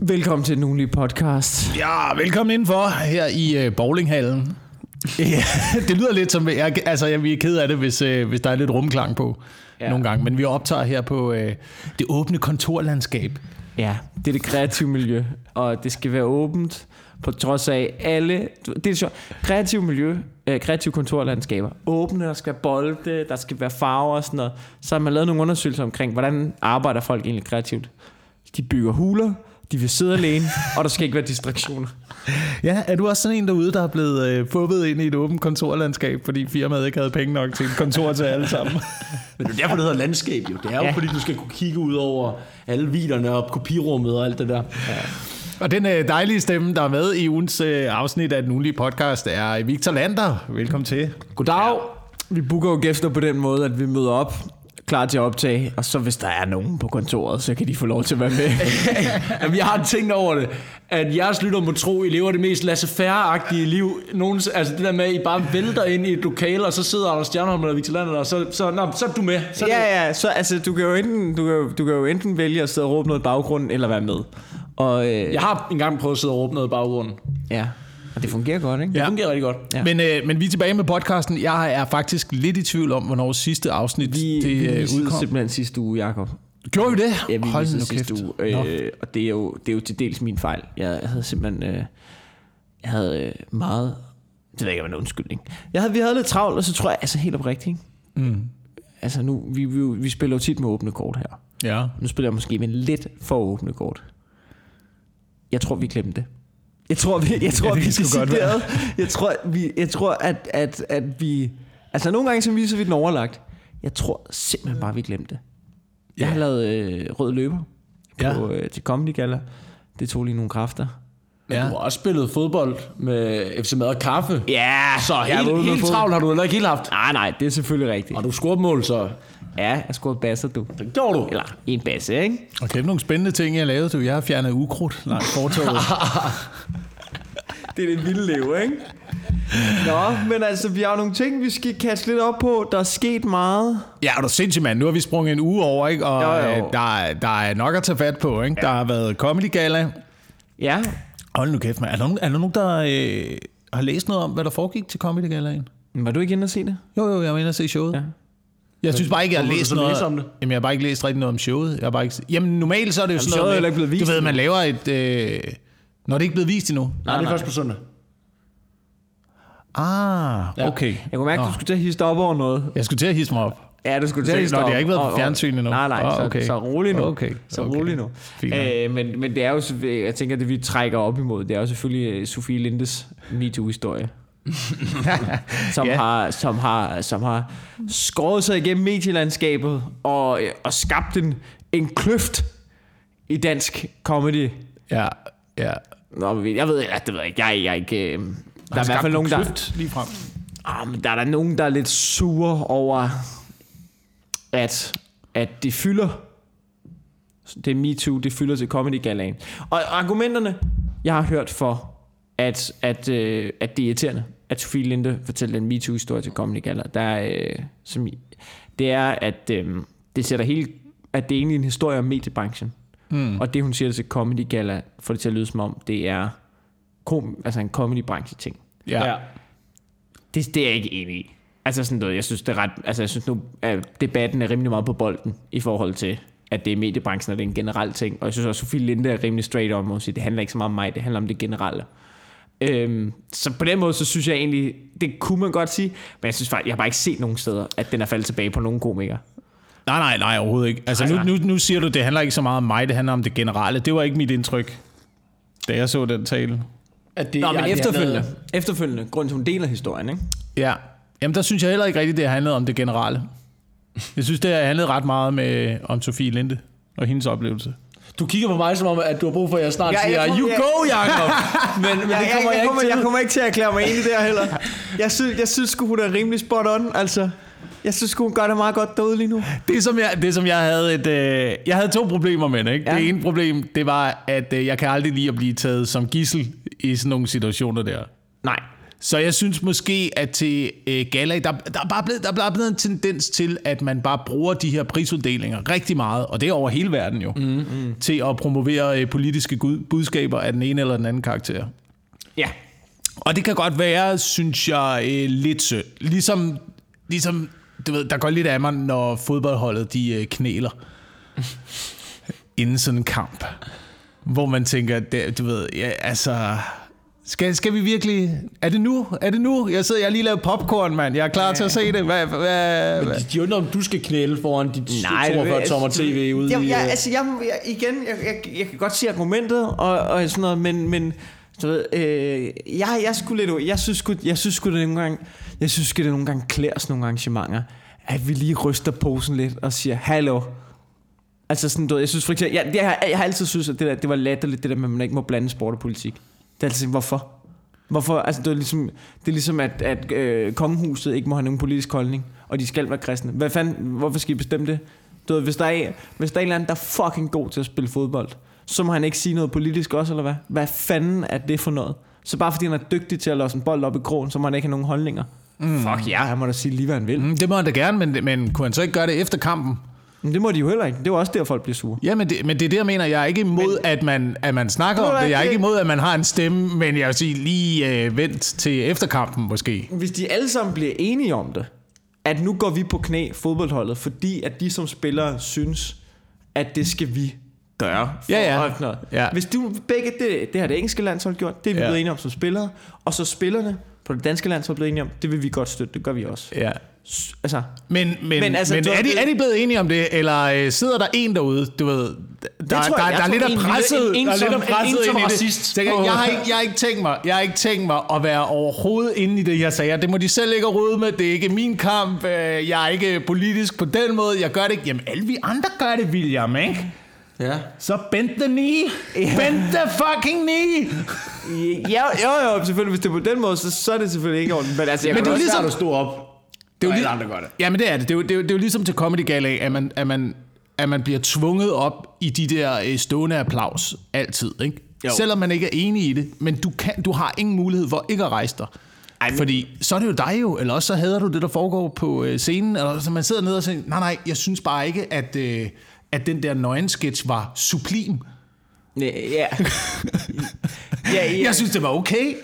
Velkommen til den ugenlige podcast. Ja, velkommen indenfor her i uh, bowlinghallen. ja, det lyder lidt som, jeg, altså jeg er ked af det, hvis, uh, hvis der er lidt rumklang på ja. nogle gange, men vi optager her på uh, det åbne kontorlandskab. Ja, det er det kreative miljø, og det skal være åbent på trods af alle... Det er sjovt. Kreative miljø, øh, kreative kontorlandskaber. Åbne, der skal bolde, der skal være farver og sådan noget. Så har man lavet nogle undersøgelser omkring, hvordan arbejder folk egentlig kreativt. De bygger huler, de vil sidde alene, og der skal ikke være distraktioner. Ja, er du også sådan en derude, der er blevet øh, fubbet ind i et åbent kontorlandskab, fordi firmaet ikke havde penge nok til et kontor til alle sammen? Men det er derfor, det hedder landskab jo. Det er jo, ja. fordi du skal kunne kigge ud over alle viderne og kopirummet og alt det der. Ja. Og den øh, dejlige stemme, der er med i ugens øh, afsnit af den ugenlige podcast, er Victor Lander. Velkommen til. Goddag. Ja. Vi booker jo gæster på den måde, at vi møder op klar til at optage, og så hvis der er nogen på kontoret, så kan de få lov til at være med. Jamen, jeg har tænkt over det, at jeres lytter må tro, I lever det mest laissez-faire-agtige liv. Nogen, altså det der med, at I bare vælter ind i et lokale, og så sidder Anders Stjernholm eller Victor Lander, og så, så, nå, så er du med. Så ja, ja, så altså, du kan, jo enten, du, kan, du kan jo enten vælge at sidde og råbe noget i baggrunden, eller være med. Og, øh, jeg har engang prøvet at sidde og råbe noget i baggrunden. Ja. Og det fungerer godt, ikke? Ja. Det fungerer rigtig godt. Ja. Men, øh, men vi er tilbage med podcasten. Jeg er faktisk lidt i tvivl om, hvornår sidste afsnit vi, det vi øh, udkom. simpelthen sidste uge, Jacob. Gjorde vi det? Ja, vi Hold nu sidste uge. Øh, og det er, jo, det er jo til dels min fejl. Jeg havde simpelthen... Øh, jeg havde øh, meget... Det ved jeg ikke, om en undskyldning. Jeg havde, vi havde lidt travlt, og så tror jeg, altså helt oprigtigt, mm. Altså nu, vi, vi, vi spiller jo tit med åbne kort her. Ja. Nu spiller jeg måske med lidt for åbne kort. Jeg tror, vi glemte det. Jeg tror, vi, jeg tror, ja, vi skulle godt være. Jeg tror, vi, jeg tror at, at, at vi... Altså, nogle gange så viser vi den overlagt. Jeg tror simpelthen bare, vi glemte det. Jeg ja. har lavet øh, rød løber på, ja. øh, til Comedy Gala. Det tog lige nogle kræfter. Men ja. du har også spillet fodbold med FC Mad og Kaffe. Ja. Så helt, helt travlt har du heller ikke helt haft. Nej, nej, det er selvfølgelig rigtigt. Og du scorede mål, så... Ja, jeg scorede basser, du. Det gjorde du. Eller en basse, ikke? Og er nogle spændende ting, jeg lavede, du. Jeg har fjernet ukrudt langt fortoget. det er det vilde liv, ikke? Nå, men altså, vi har nogle ting, vi skal kaste lidt op på. Der er sket meget. Ja, og du er sindssygt, mand. Nu har vi sprunget en uge over, ikke? Og jo, jo. Øh, der, der er nok at tage fat på, ikke? Ja. Der har været Comedy Gala. Ja. Hold nu kæft, mand. Er der nogen, er der, nogen der øh, har læst noget om, hvad der foregik til Comedy Galaen? Var du ikke inde og se det? Jo, jo, jeg var inde og se showet. Ja. Jeg synes bare ikke, jeg har læst noget. Om det? Jamen, jeg har bare ikke læst rigtig noget om showet. Jeg har bare ikke... Jamen, normalt så er det jo Jamen, sådan noget... Med, ikke blevet vist du ved, man laver et... Øh... Når det ikke blevet vist endnu. Nej, nej, det er først på søndag. Ah, okay. Jeg kunne mærke, at du skulle til at hisse op over noget. Jeg skulle til at hisse mig op. Ja, du skulle til at hisse op. Nå, det har ikke været på fjernsyn endnu. Nej, nej, oh, okay. så, så rolig nu. Okay. Så okay. rolig nu. Æh, men, men det er jo, jeg tænker, det vi trækker op imod, det er jo selvfølgelig øh, Sofie Lindes MeToo-historie. som, yeah. har, som, har, som har skåret sig igennem medielandskabet og, og skabt en, en kløft i dansk comedy. Ja, ja. Nå, jeg ved, ja, det ved jeg ikke. Jeg, jeg, ikke øh, der er i hvert fald nogen, der... Lige frem. Ah, men der er der nogen, der er lidt sure over, at, at det fylder det er MeToo, det fylder til Comedy Galaen. Og argumenterne, jeg har hørt for, at, at, øh, at det er irriterende, at Sofie Linde fortæller en MeToo-historie til Comedy Gala, der er, øh, som, det er, at øh, det sætter helt, at det er egentlig en historie om mediebranchen. Mm. Og det, hun siger til Comedy Gala, får det til at lyde som om, det er kom, altså en comedy-branche ting. Ja. ja. Det, det er jeg ikke enig i. Altså sådan noget, jeg synes, det er ret, altså jeg synes nu, at debatten er rimelig meget på bolden i forhold til, at det er mediebranchen, og det er en generel ting. Og jeg synes også, at Sofie Linde er rimelig straight on, og sige, det handler ikke så meget om mig, det handler om det generelle. Øhm, så på den måde, så synes jeg egentlig, det kunne man godt sige, men jeg synes faktisk, jeg har bare ikke set nogen steder, at den er faldet tilbage på nogen komikere. Nej, nej, nej, overhovedet ikke. Altså, nu, nu, nu siger du, det handler ikke så meget om mig, det handler om det generelle. Det var ikke mit indtryk, da jeg så den tale. At det, Nå, men efterfølgende, handlede... efterfølgende, grund til, hun deler historien, ikke? Ja. Jamen, der synes jeg heller ikke rigtigt, det handlede om det generelle. Jeg synes, det handlede ret meget med, om Sofie Linde og hendes oplevelse. Du kigger på mig som om, at du har brug for, at jeg snart ja, siger, you jeg... go, Jacob! Men, men ja, det kommer jeg, jeg, jeg, ikke kommer, til. jeg kommer ikke til at erklære mig enig der heller. Jeg synes, jeg synes hun er rimelig spot on, altså. Jeg synes, hun gør det meget godt derude lige nu. Det som jeg, det, som jeg havde et, øh, jeg havde to problemer med det. Ikke? Ja. Det ene problem, det var, at øh, jeg kan aldrig lide at blive taget som gissel i sådan nogle situationer der. Nej. Så jeg synes måske, at til øh, gala, der, der, er bare blevet, der er bare blevet en tendens til, at man bare bruger de her prisuddelinger rigtig meget, og det er over hele verden jo, mm, mm. til at promovere øh, politiske gud- budskaber af den ene eller den anden karakter. Ja. Og det kan godt være, synes jeg, øh, lidt synd. Ligesom, ligesom du ved, der går lidt af mig, når fodboldholdet de øh, knæler inden sådan en kamp. Hvor man tænker, det, du ved, ja, altså... Skal, skal vi virkelig... Er det nu? Er det nu? Jeg sidder, jeg har lige lavet popcorn, mand. Jeg er klar ja. til at se det. Hvad, hvad, hvad? De, de undrer, om du skal knæle foran dit Nej, 42 det- tommer tv ude jeg, i... jeg, øh, altså, jeg, jeg, igen, jeg, jeg, jeg kan godt se argumentet og, og sådan noget, men, men du ved, øh, jeg, jeg, skulle lidt, jeg synes sgu, jeg synes sgu det nogle gange, jeg synes sgu det nogle gange klæder sådan nogle arrangementer, at vi lige ryster posen lidt og siger, hallo. Altså sådan, du ved, jeg synes for eksempel, jeg, jeg, har, jeg har altid synes, at det, der, det var latterligt, det der med, at man ikke må blande sport og politik. Det er altid sådan, hvorfor? Hvorfor? Altså, det er ligesom, det er ligesom at, at øh, kongehuset ikke må have nogen politisk holdning, og de skal være kristne. Hvad fanden, hvorfor skal I bestemme det? Du ved, hvis der, er, hvis der er en eller anden, der er fucking god til at spille fodbold, så må han ikke sige noget politisk også, eller hvad? Hvad fanden er det for noget? Så bare fordi han er dygtig til at låse en bold op i krogen, så må han ikke have nogen holdninger. Mm. Fuck ja, han må da sige lige, hvad han vil. Mm, Det må han da gerne, men, men kunne han så ikke gøre det efter kampen? Men det må de jo heller ikke. Det er jo også der, folk bliver sure. Ja, men det, men det er det, jeg mener. Jeg er ikke imod, men, at, man, at man snakker om var det. Jeg er ikke- imod, at man har en stemme, men jeg vil sige, lige øh, vent til efterkampen måske. Hvis de alle sammen bliver enige om det, at nu går vi på knæ fodboldholdet, fordi at de som spillere synes, at det skal vi gøre. For Ja, ja. opnå. Ja. Hvis du begge, det, det har det engelske landshold gjort, det er vi ja. blevet enige om som spillere, og så spillerne på det danske landshold blevet enige om, det vil vi godt støtte, det gør vi også. Ja. Altså, Men, men, men, altså, men du- er, de, er de blevet enige om det, eller øh, sidder der en derude, du ved, der, der, tror jeg- der, jeg der er lidt af en presset, en der er lidt af presset en ind i det. jeg, jeg, har ikke, jeg, har ikke tænkt mig, jeg har ikke tænkt mig at være overhovedet inde i det, jeg sagde. Det må de selv ikke rode med, det er ikke min kamp, øh, jeg er ikke politisk på den måde, jeg gør det ikke. Jamen alle vi andre gør det, William, ikke? Ja. Så bend the knee. Bend the fucking knee. ja, jo, jo, selvfølgelig, hvis det er på den måde, så, så er det selvfølgelig ikke ordentligt. Men altså, jeg Men det er ligesom- at stå op. Det er jo lige, andre gør det. Ja, men det er det. Det er jo, det er jo, det er jo ligesom til Comedy Gala, at man, at man, at man bliver tvunget op i de der øh, stående applaus altid, ikke? Jo. Selvom man ikke er enig i det, men du, kan, du har ingen mulighed for ikke at rejse dig. Ej, men- Fordi så er det jo dig jo, eller også så hader du det, der foregår på øh, scenen, eller så man sidder nede og siger, nej, nej, jeg synes bare ikke, at, øh, at den der nøgensketch var sublim. Ja. ja, ja. Jeg synes, det var okay.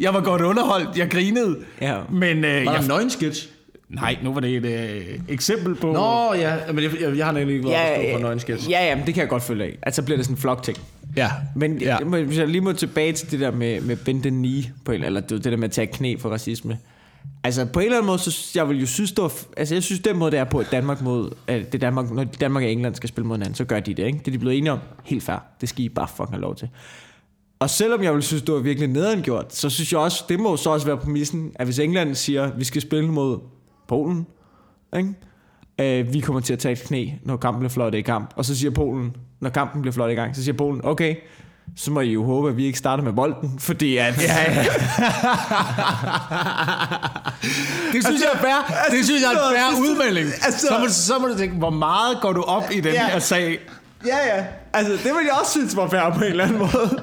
Jeg var godt underholdt, jeg grinede. Ja. Men øh, Var der jeg, en nøgensketch? Nej, nu var det et øh, eksempel på... Nå, ja. Men jeg, jeg, jeg har nemlig ikke været ja, ja, på ja, nøgensketch. ja, ja, men det kan jeg godt følge af. Altså, så bliver det sådan en flok-ting. Ja. Men ja. ja. hvis jeg lige må tilbage til det der med, med bend the knee, på en, eller det, det der med at tage knæ for racisme. Altså på en eller anden måde, så jeg vil jo synes, det var, altså jeg synes den måde, det er på, at Danmark mod, at det Danmark, når Danmark og England skal spille mod hinanden, så gør de det, ikke? Det er de blevet enige om. Helt fair. Det skal I bare fucking have lov til. Og selvom jeg vil synes, det var virkelig nederen gjort, så synes jeg også, det må så også være præmissen, at hvis England siger, at vi skal spille mod Polen, ikke? Øh, vi kommer til at tage et knæ, når kampen bliver flot i kamp. Og så siger Polen, når kampen bliver flot i gang, så siger Polen, okay, så må I jo håbe, at vi ikke starter med bolden, fordi at... Ja, ja. Det synes jeg er fair. Det synes jeg er en fair altså, udmelding. altså- Så må, så må du tænke, hvor meget går du op i den Ja. her sag? ja, ja. Altså, det vil jeg også synes var fair på en eller anden måde.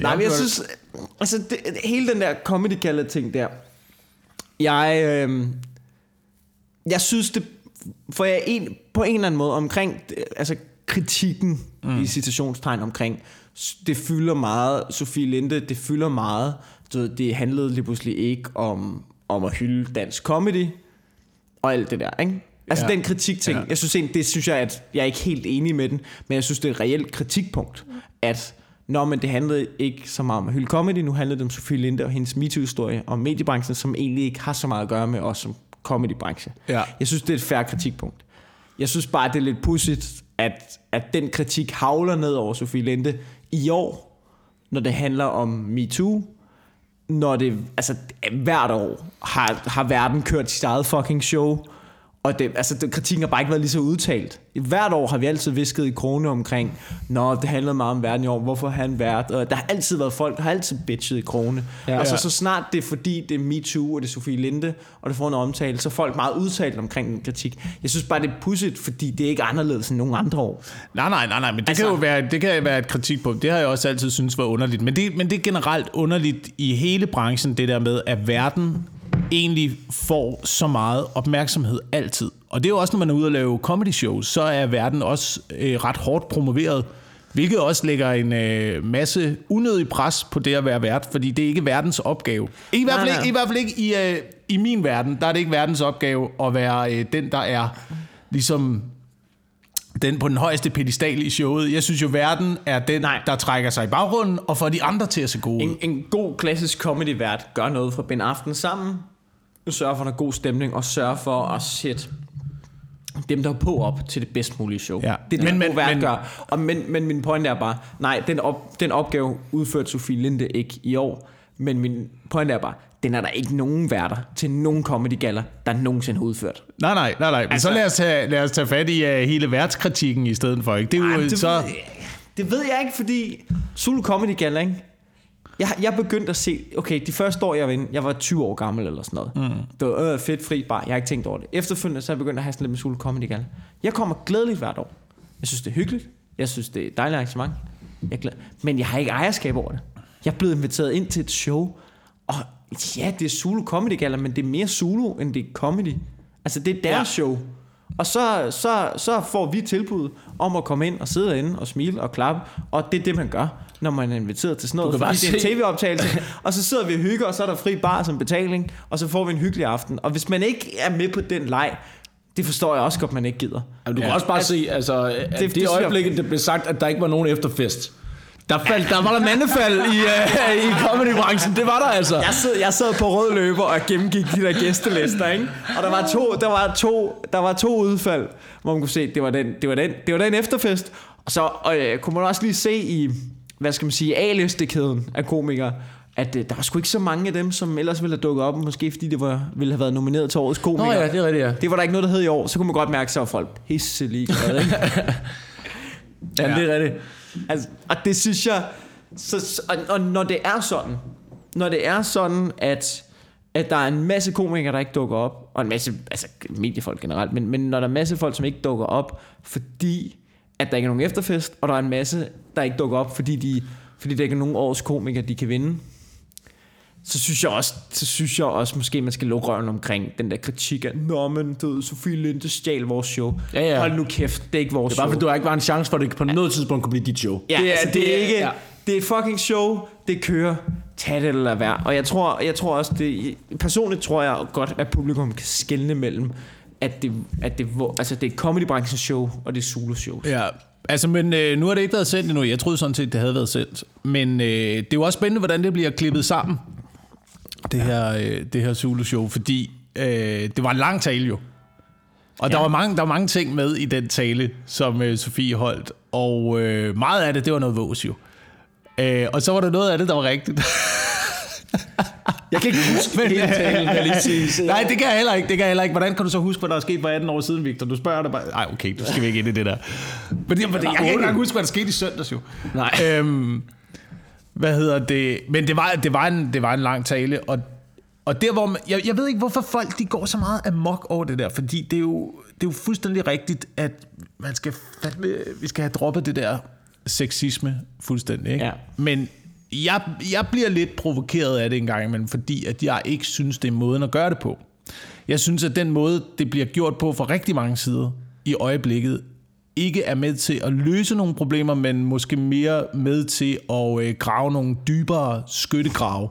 Nej, men jeg synes... Altså, det, hele den der comedy kaldet ting der... Jeg... Øh, jeg synes det... For jeg en, på en eller anden måde omkring... Altså, kritikken mm. i citationstegn omkring... Det fylder meget. Sofie Linde, det fylder meget. Du ved, det handlede lige pludselig ikke om, om at hylde dansk comedy og alt det der, ikke? Altså Ja. den kritik-ting, Ja. ja. jeg synes egentlig, det synes jeg, at jeg er ikke helt enig med den, men jeg synes, det er et reelt kritikpunkt, at når men det handlede ikke så meget om at hylde comedy, nu handlede det om Sofie Linde og hendes MeToo-historie om mediebranchen, som egentlig ikke har så meget at gøre med os som comedybranche. Ja. Jeg synes, det er et færre kritikpunkt. Jeg synes bare, det er lidt pudsigt, at, at den kritik havler ned over Sofie Linde i år, når det handler om MeToo, når det, altså hvert år har, har verden kørt sit eget fucking show, Og det, altså, det, kritikken har bare ikke været lige så udtalt. Hvert år har vi altid visket i krone omkring, Nå, det handlede meget om verden i år, hvorfor han været? Og der har altid været folk, der har altid bitchet i krone. Ja, og så, Ja. så snart det er fordi, det er MeToo, og det er Sofie Linde, og det får en omtale, så er folk meget udtalt omkring den kritik. Jeg synes bare, det er pudsigt, fordi det er ikke anderledes end nogen andre år. Nej, nej, nej, nej, men det, Altså- kan jo være, det kan være et kritikpunkt. Det har jeg også altid synes var underligt. Men det, men det er generelt underligt i hele branchen, det der med, at verden egentlig får så meget opmærksomhed altid. Og det er jo også, når man er ude og lave comedy shows, så er verden også øh, ret hårdt promoveret. Hvilket også lægger en øh, masse unødig pres på det at være vært, fordi det er ikke verdens opgave. I hvert fald Nej, ikke, i, hvert fald ikke i, øh, i min verden, der er det ikke verdens opgave at være øh, den, der er ligesom den på den højeste pedestal i showet. Jeg synes jo, verden er den, Nej. Der trækker sig i baggrunden og får de andre til at se gode. En, en god klassisk comedy-vært gør noget for at binde aftenen sammen, sørger for, er god stemning, og sørger for at sætte dem, der er på op til det bedst mulige show. Ja. Det er det, Men- men, men- men, vært men- gør. Og, men, men min pointe er bare, nej, den, op, den opgave udførte Sofie Linde ikke i år, men min pointe er bare, den er der ikke nogen værter til nogen comedy galler, der nogensinde har udført. Nej, nej, nej, nej. Men altså, så lad os, tage, lad os tage fat i uh, hele værtskritikken i stedet for. Ikke? Det er jo det, så... ved, jeg- det ved jeg ikke, fordi Zulu Comedy Gala, ikke? Jeg, jeg begyndte at se, okay, de første år, jeg var inde, jeg var 20 år gammel eller sådan noget. Mm. Det var øh, fedt, fri, bare, jeg har ikke tænkt over det. Efterfølgende, så er jeg begyndt at have sådan lidt med Zulu Comedy Gala. Jeg kommer glædeligt hvert år. Jeg synes, det er hyggeligt. Jeg synes, det er et dejligt arrangement. Jeg er glad. Men jeg har ikke ejerskab over det. Jeg er blevet inviteret ind til et show, og ja, det er Zulu Comedy Gala, men det er mere Zulu, end det er comedy. Altså, det er deres Ja. show. Og så, så, så får vi tilbud om at komme ind og sidde derinde og smile og klappe. Og det er det, man gør, når man er inviteret til sådan noget. Fordi det er en se- tv-optagelse. og så sidder vi og hygger, og så er der fri bar som betaling. Og så får vi en hyggelig aften. Og hvis man ikke er med på den leg, det forstår jeg også godt, man ikke gider. Jamen, du kan Ja. også bare se, altså, at det, det det, jeg- øjeblik, det blev sagt, at der ikke var nogen efterfest. Der, faldt, der var der mandefald i, uh, i comedybranchen. Det var der altså. Jeg sad, jeg sad på rød løber og gennemgik de der gæstelister, ikke? Og der var to, der var to, der var to udfald, hvor man kunne se, det var den, det var den, det var den efterfest. Og så og, øh, kunne man også lige se i, hvad skal man sige, A-listekæden af komikere, at øh, der var sgu ikke så mange af dem, som ellers ville have dukket op, måske fordi det var, ville have været nomineret til årets komiker. Nå ja, det er rigtigt, ja. Det var der ikke noget, der hed i år. Så kunne man godt mærke, så folk pisselig ikke? Ja, det er rigtigt. Altså, og det synes jeg... Så, og, og når det er sådan, når det er sådan, at, at der er en masse komikere, der ikke dukker op, og en masse, altså mediefolk generelt, men, men når der er en masse folk, som ikke dukker op, fordi at der ikke er nogen efterfest, og der er en masse, der ikke dukker op, fordi, de, fordi der ikke er nogen års komikere, de kan vinde, så synes jeg også, så synes jeg også måske, man skal lukke røven omkring den der kritik af, Nå, men du ved, Sofie Linde stjal vores show. Ja, ja. Hold nu kæft, det er ikke vores Det er bare show. fordi, du har ikke var en chance for, at det på noget tidspunkt kunne blive dit show. Ja, det er, altså, det er ikke... ja. Ja. Det er et fucking show, det kører. Tag det eller være. Og jeg tror, jeg tror også, det, personligt tror jeg godt, at publikum kan skelne mellem, at det, at det, hvor- altså det er comedybranchens show, og det er Zulu show. Ja, altså, men øh, nu har det ikke været sendt endnu. Jeg troede sådan set, det havde været sendt. Men øh, det er jo også spændende, hvordan det bliver klippet sammen. Det her, øh, det her Zulu-show, fordi øh, det var en lang tale jo. Og ja. der, var mange, der var mange ting med i den tale, som øh, Sofie holdt. Og øh, meget af det, det var noget vås jo. Øh, og så var der noget af det, der var rigtigt. Jeg kan ikke huske Men, hele talen, jeg lige sige. Nej, det kan jeg heller ikke. Det kan jeg heller ikke. Hvordan kan du så huske, hvad der er sket for 18 år siden, Victor? Du spørger dig bare. Nej, okay, du skal vi ikke ind i det der. Men det, jeg kan ikke huske, hvad der skete i søndags jo. Nej. Øhm, hvad hedder det? Men det var, det var, en, det var en lang tale, og, og der hvor man, jeg, jeg ved ikke, hvorfor folk de går så meget amok over det der, fordi det er jo, det er jo fuldstændig rigtigt, at man skal fandme, vi skal have droppet det der sexisme fuldstændig. Ikke? Ja. Men jeg, jeg bliver lidt provokeret af det en gang imellem, fordi at jeg ikke synes, det er måden at gøre det på. Jeg synes, at den måde, det bliver gjort på fra rigtig mange sider i øjeblikket, ikke er med til at løse nogle problemer, men måske mere med til at øh, grave nogle dybere skyttegrave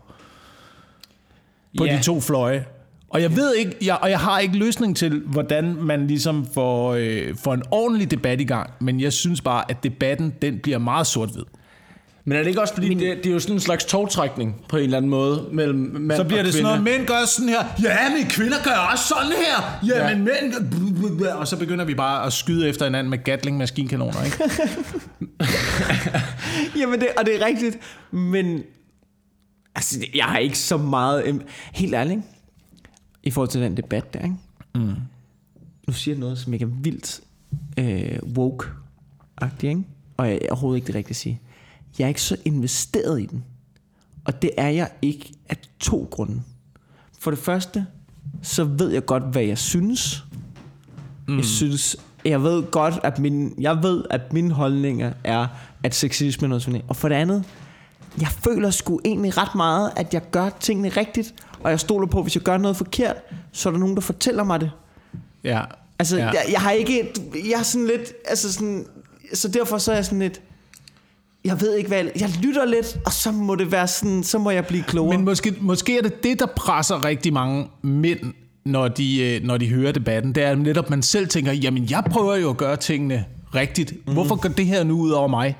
på Ja. de to fløje. Og jeg ved ikke, jeg, og jeg har ikke løsning til, hvordan man ligesom får, øh, får en ordentlig debat i gang, men jeg synes bare, at debatten, den bliver meget sort-hvid. Men er det ikke også fordi, det, det er jo sådan en slags togtrækning på en eller anden måde mellem mand Så bliver og det sådan kvinde. noget, mænd gør sådan her, ja, men kvinder gør også sådan her, ja, Ja. men mænd gør... Og så begynder vi bare at skyde efter hinanden med Gatling maskinkanoner, ikke? Jamen, det, og det er rigtigt, men altså, jeg har ikke så meget... Helt ærligt, ikke? i forhold til den debat der, ikke? Mm. nu siger jeg noget, som ikke er vildt øh, woke-agtigt, ikke? og jeg er overhovedet ikke det rigtige at sige. Jeg er ikke så investeret i den. Og det er jeg ikke af to grunde. For det første, så ved jeg godt, hvad jeg synes. Mm. Jeg synes, jeg ved godt, at min, jeg ved, at mine holdninger er, at sexisme er noget sådan. Og for det andet, jeg føler sgu egentlig ret meget, at jeg gør tingene rigtigt, og jeg stoler på, at hvis jeg gør noget forkert, så er der nogen, der fortæller mig det. Ja. Altså, ja. jeg, jeg har ikke... Jeg er sådan lidt... Altså sådan, så derfor så er jeg sådan lidt... Jeg ved ikke hvad... Jeg, lytter lidt, og så må det være sådan... Så må jeg blive klogere. Men måske, måske er det det, der presser rigtig mange mænd, når de, øh, når de hører debatten. Det er netop, at man selv tænker, jamen jeg prøver jo at gøre tingene rigtigt. Mm. Hvorfor går det her nu ud over mig?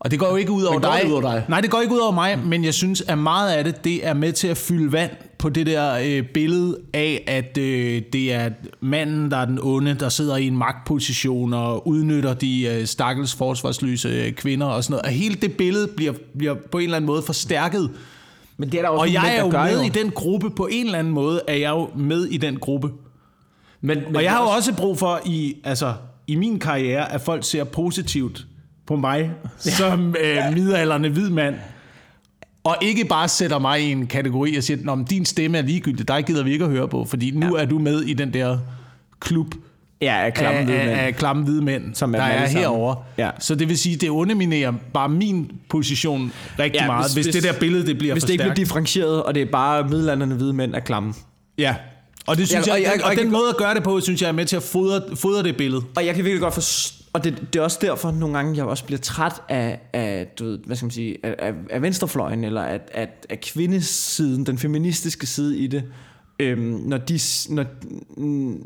Og det går jo ikke ud over, dig. det ud over dig? Nej, det går ikke ud over mig, men jeg synes, at meget af det, det er med til at fylde vand på det der øh, billede af, at øh, det er manden, der er den onde, der sidder i en magtposition og udnytter de øh, stakkels forsvarsløse øh, kvinder og sådan noget. Og hele det billede bliver, bliver på en eller anden måde forstærket. Men det er der også Og jeg mænd, er der jo med i den gruppe, på en eller anden måde er jeg jo med i den gruppe. Men, men Og jeg har jo også brug for i, altså, i min karriere, at folk ser positivt på mig som øh, midalderne hvid mand. Og ikke bare sætter mig i en kategori og siger, at din stemme er ligegyldig, dig gider vi ikke at høre på, fordi nu ja. er du med i den der klub Ja, af klamme af, hvide mænd. af klamme hvide mænd, Som er der er herovre. Ja. Så det vil sige, det underminerer bare min position rigtig Ja, ja, meget, hvis- hvis, det der billede det bliver Hvis det ikke bliver differentieret, og det er bare middelalderne hvide mænd af klamme. Ja, og det synes Ja, ja, og jeg, jeg- og, og og jeg- den måde at gøre det på, synes jeg er med til at fodre, fodre det billede. Og jeg kan virkelig godt forstå, og det, det er også derfor nogle gange, jeg også bliver træt af, af du ved, hvad skal man sige, af, af, af venstrefløjen, eller af, af, af kvindesiden, den feministiske side i det. Øhm, når, de, når,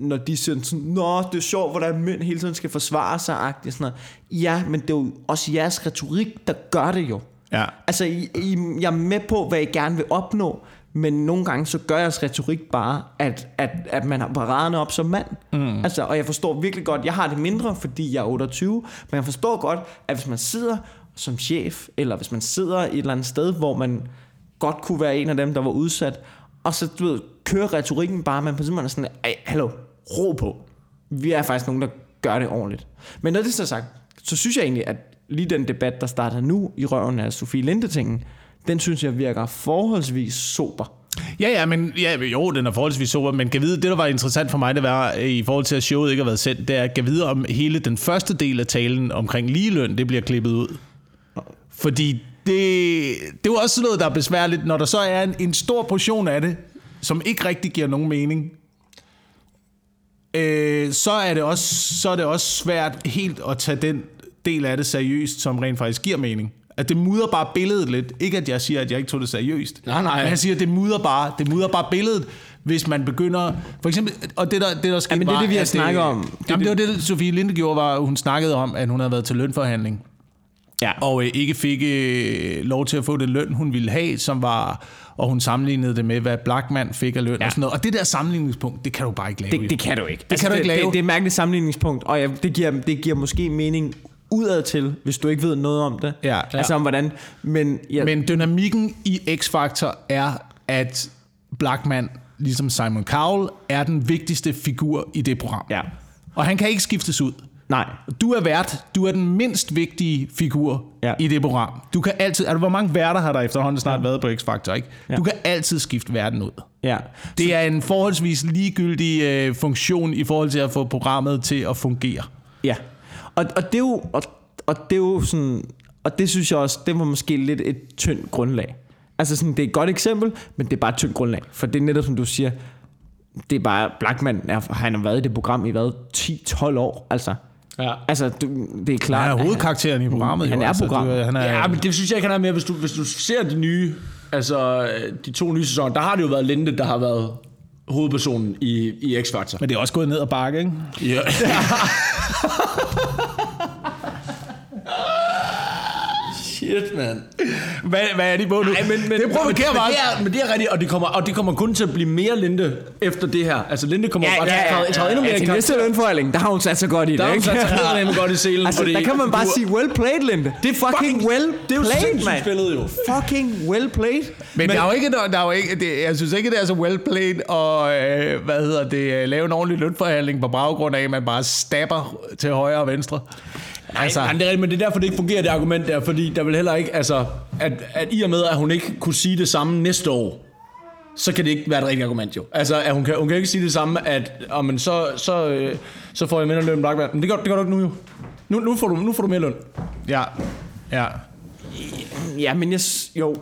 når de siger sådan, Nå, det er sjovt, hvordan mænd hele tiden skal forsvare sig, agtigt, sådan noget. Ja, men det er jo også jeres retorik, der gør det jo. Ja. Altså, I, I, jeg er med på, hvad I gerne vil opnå, men nogle gange så gør jeres retorik bare, at, at, at man har paraderne op som mand. Mm. Altså, og jeg forstår virkelig godt, jeg har det mindre, fordi jeg er 28, men jeg forstår godt, at hvis man sidder som chef, eller hvis man sidder et eller andet sted, hvor man godt kunne være en af dem, der var udsat, og så du ved, kører retorikken bare, man på simpelthen er sådan, Ej, hallo, ro på. Vi er faktisk nogen, der gør det ordentligt. Men når det så er sagt, så synes jeg egentlig, at lige den debat, der starter nu i røven af Sofie Linde-tingen, den synes jeg virker forholdsvis sober. Ja, ja, men ja, jo, den er forholdsvis sober, men kan vide, det der var interessant for mig, det var øh, i forhold til, at showet ikke har været sendt, det er, at kan vide, om hele den første del af talen omkring ligeløn, det bliver klippet ud. Fordi det, det var også sådan noget, der er besværligt, når der så er en, en stor portion af det, som ikke rigtig giver nogen mening, øh, så, er det også, så er det også svært helt at tage den del af det seriøst, som rent faktisk giver mening. At det mudder bare billedet lidt. Ikke at jeg siger, at jeg ikke tog det seriøst. Nej, nej. Men jeg siger, at det mudder bare, det mudder bare billedet, hvis man begynder... For eksempel, og det der, det der skete men det er det, vi har snakket øh, om. Det Jamen, det var det, Sofie Linde gjorde, var, hun snakkede om, at hun havde været til lønforhandling Ja. og øh, ikke fik øh, lov til at få den løn, hun ville have, som var, og hun sammenlignede det med, hvad Blackman fik af løn ja. og sådan noget. Og det der sammenligningspunkt, det kan du bare ikke lave. Det, det kan du ikke. Det kan du ikke lave. Det, det er et mærkeligt sammenligningspunkt, og jeg, det, giver, det giver måske mening udad til, hvis du ikke ved noget om det. Ja. Altså om hvordan... Men, ja, Men dynamikken i X-Factor er, at Blackman, ligesom Simon Cowell, er den vigtigste figur i det program. Ja. Og han kan ikke skiftes ud. Nej. Du er vært. Du er den mindst vigtige figur Ja. i det program. Du kan altid... Altså, hvor mange værter har der efterhånden snart ja. været på X-Factor, ikke? Ja. Du kan altid skifte verden ud. Ja. Det er en forholdsvis ligegyldig øh, funktion i forhold til at få programmet til at fungere. Ja. Og, og det er jo... Og, og det er jo sådan... Og det synes jeg også, det var måske lidt et tyndt grundlag. Altså sådan, det er et godt eksempel, men det er bare et tyndt grundlag. For det er netop, som du siger, det er bare, Blackman, er, han har været i det program i hvad, 10-12 år, altså. Ja. Altså, du, det er klart... Han er hovedkarakteren i programmet. Han jo, er altså. programmet. Du, han er, Ja, men det synes jeg ikke, han er mere. Hvis du, hvis du ser de nye, altså de to nye sæsoner, der har det jo været Linde, der har været hovedpersonen i, i X-Factor. men det er også gået ned ad bakke, ikke? Ja. Shit, mand. Hvad, hvad er de på nu? Nej, men, men, det provokerer mig. men, det er, men det er rigtigt, og det, kommer, og det kommer kun til at blive mere Linde efter det her. Altså, Linde kommer bare til at træde- træde endnu mere ja, i til næste lønforhandling, der har hun sat sig godt i det, Der har hun sat sig godt i selen, Altså, der kan man bare du- sige, well played, Linde. Det er fucking, Fucking- well det er jo played, sindssygt mand. spillet, jo. Fucking well played. Men, der er jo ikke, der er jo ikke det, jeg synes ikke, det er så well played og øh, hvad hedder det, øh, lave en ordentlig lønforhandling på baggrund af, at man bare stabber til højre og venstre. Altså. Nej, det er men det er derfor, det ikke fungerer, det argument der, fordi der vil heller ikke, altså, at, at i og med, at hun ikke kunne sige det samme næste år, så kan det ikke være et rigtigt argument jo. Altså, at hun kan, hun kan ikke sige det samme, at oh, men så, så, øh, så får jeg mindre løn end Blackman. Men det gør, det gør du ikke nu jo. Nu, nu, får du, nu får du mere løn. Ja, ja. Ja, men jeg... Jo.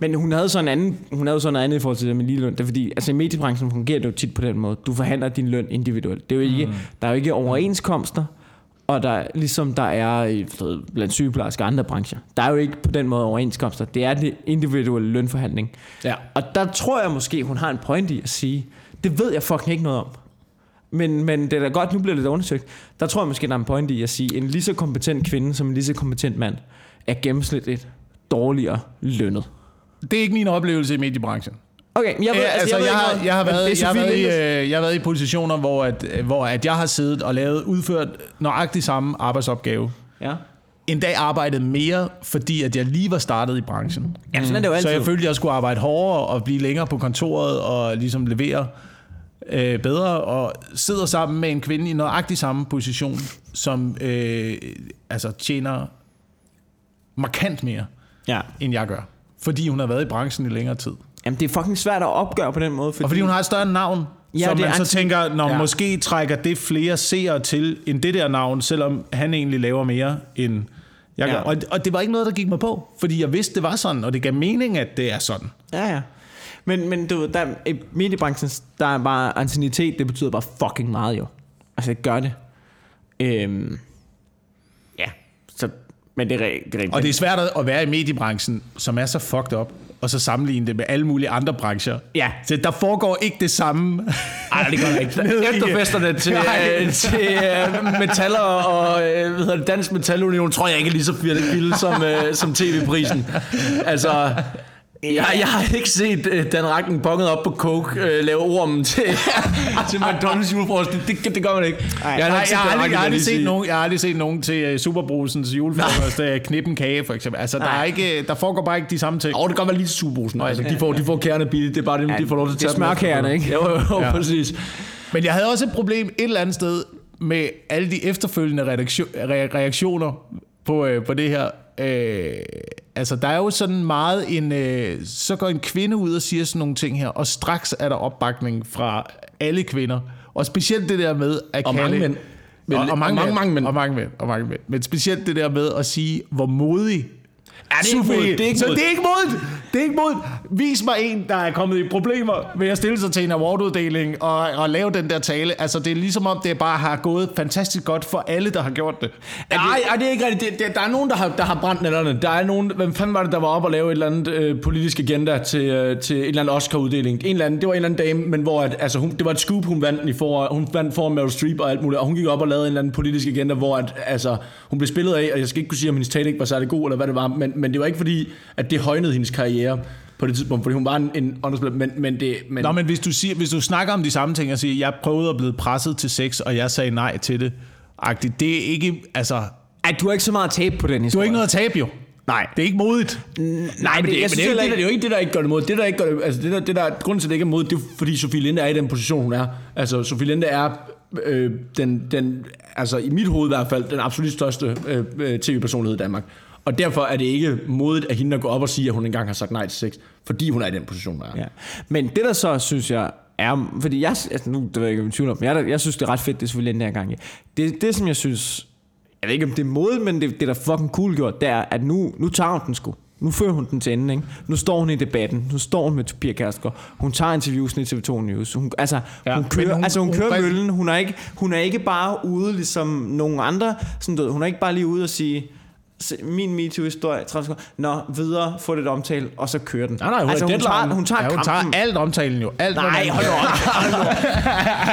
Men hun havde sådan en anden, hun havde sådan noget andet i forhold til det med ligeløn. Det er fordi, altså i mediebranchen fungerer det jo tit på den måde. Du forhandler din løn individuelt. Det er jo ikke, mm. Der er jo ikke overenskomster, og der, ligesom der er i, blandt sygeplejersker og andre brancher. Der er jo ikke på den måde overenskomster. Det er det individuelle lønforhandling. Ja. Og der tror jeg måske, hun har en point i at sige, det ved jeg fucking ikke noget om. Men, men det er da godt, nu bliver det undersøgt. Der tror jeg måske, der er en point i at sige, en lige så kompetent kvinde som en lige så kompetent mand er gennemsnitligt dårligere lønnet. Det er ikke min oplevelse i mediebranchen. Okay, jeg ved, Ja, altså, jeg, ikke har, jeg, har været, jeg, har været i, øh, jeg har været i positioner, hvor, at, hvor at jeg har siddet og lavet udført nøjagtig samme arbejdsopgave. Ja. En dag arbejdede mere, fordi at jeg lige var startet i branchen. Jamen, sådan er det jo altid. Så jeg følte, at jeg skulle arbejde hårdere og blive længere på kontoret og ligesom levere øh, bedre. Og sidder sammen med en kvinde i nøjagtig samme position, som øh, altså tjener markant mere, ja. end jeg gør. Fordi hun har været i branchen i længere tid. Jamen, det er fucking svært at opgøre på den måde. Fordi, Og fordi hun har et større navn, Ja, så man så anti- tænker, når Ja. måske trækker det flere seere til, end det der navn, selvom han egentlig laver mere end jeg Ja. gør. Og, og det var ikke noget, der gik mig på, fordi jeg vidste, det var sådan, og det gav mening, at det er sådan. Ja, ja. Men, men du ved, der, i mediebranchen, der er bare anciennitet, det betyder bare fucking meget jo. Altså, det gør det. Øhm, ja, så, men det er, det er. Og det er svært at være i mediebranchen, som er så fucked up, og så sammenligne det med alle mulige andre brancher. Ja. Så der foregår ikke det samme. Ej, det gør det ikke. Efterfesterne til, Nej. øh, til øh, metaller og øh, hvad hedder det, Dansk Metalunion, tror jeg ikke er lige så vildt som, øh, som tv-prisen. Altså, jeg, jeg har ikke set øh, Dan Ragnen bonget op på coke øh, lave ormen til, til McDonald's julefrokost. Det, det, det gør man ikke. Ej, jeg har Nej, jeg har aldrig, jeg har set nogen, jeg har aldrig set nogen til uh, Superbrusens julefrokost, uh, knippen kage for eksempel. Altså, der, er ikke, der foregår bare ikke de samme ting. Åh, det kan godt være lige Superbrusen. Altså, de får, de får kærne billigt, det er bare dem, de får lov til at det er tage dem efter. smørkagerne, ikke? Jo, jo, Ja. præcis. Men jeg havde også et problem et eller andet sted med alle de efterfølgende reaktion, re- reaktioner på, øh, på det her. Øh, altså, der er jo sådan meget en... Øh, så går en kvinde ud og siger sådan nogle ting her, og straks er der opbakning fra alle kvinder. Og specielt det der med at Og kalde... mange mænd. Og, og, mange, mange, mange mænd. Og mange mænd. Og mange mænd. Men specielt det der med at sige, hvor modig Det er ikke Sofie. modigt. Det er ikke så det er ikke modigt. Det er ikke modigt. Vis mig en, der er kommet i problemer ved at stille sig til en awarduddeling og, og lave den der tale. Altså, det er ligesom om, det bare har gået fantastisk godt for alle, der har gjort det. Nej, ej, det er ikke rigtigt. Det, det, der er nogen, der har, der har brændt nætterne. Der er nogen, hvem fanden var det, der var op og lave et eller andet øh, politisk agenda til, øh, til en eller anden Oscar-uddeling? En eller anden, det var en eller anden dame, men hvor at, altså, hun, det var et scoop, hun vandt, i for, hun vandt foran Meryl Streep og alt muligt, og hun gik op og lavede en eller anden politisk agenda, hvor at, altså, hun blev spillet af, og jeg skal ikke kunne sige, om hendes tale ikke var særlig god, eller hvad det var, men, men det var ikke fordi, at det højnede hendes karriere på det tidspunkt, fordi hun var en, en underspiller, men, men det... Men, Nå, men hvis du, siger, hvis du snakker om de samme ting og siger, jeg prøvede at blive presset til sex, og jeg sagde nej til det, agtigt, det er ikke, altså, Ej, du har ikke så meget tabe på den du historie. har ikke noget at tabe jo. Nej. Det er ikke modigt. Nej, men det, jeg men det, er det, der- det er jo ikke det, der ikke gør det mod. Det, der ikke gør det, altså det der, det der, grunden til, at det ikke er mod, det er fordi Sofie Linde er i den position, hun er. Altså, Sofie Linde er øh, den, den, altså i mit hoved i hvert fald, den absolut største øh, øh, tv-personlighed i Danmark. Og derfor er det ikke modigt af hende at gå op og sige, at hun engang har sagt nej til sex, fordi hun er i den position, hun er. Ja. Men det der så, synes jeg, er... Fordi jeg... Altså nu, det ved jeg ikke, om jeg er tvivl om, men jeg, jeg synes, det er ret fedt, det er selvfølgelig den her gang. Det, det, som jeg synes... Jeg ved ikke, om det er mod, men det, det der fucking cool gjort, det er, at nu, nu tager hun den sgu. Nu fører hun den til ende, ikke? Nu står hun i debatten. Nu står hun med Pia Kærsgaard. Hun tager interviewsene i TV2 News. Hun, altså, Ja, hun kører, hun- altså, hun hun kører præ- møllen. Hun er, ikke, hun er ikke bare ude, ligesom nogle andre. Sådan, du hun er ikke bare lige ude og sige, "Se, min MeToo-historie, 30 sekunder. Nå, videre, få det omtale, og så kører den. Nej, nej, hun altså, hun deadline. tager, hun tager Ja, hun kampen. tager alt omtalen jo. Alt, Nej. Hold nu op.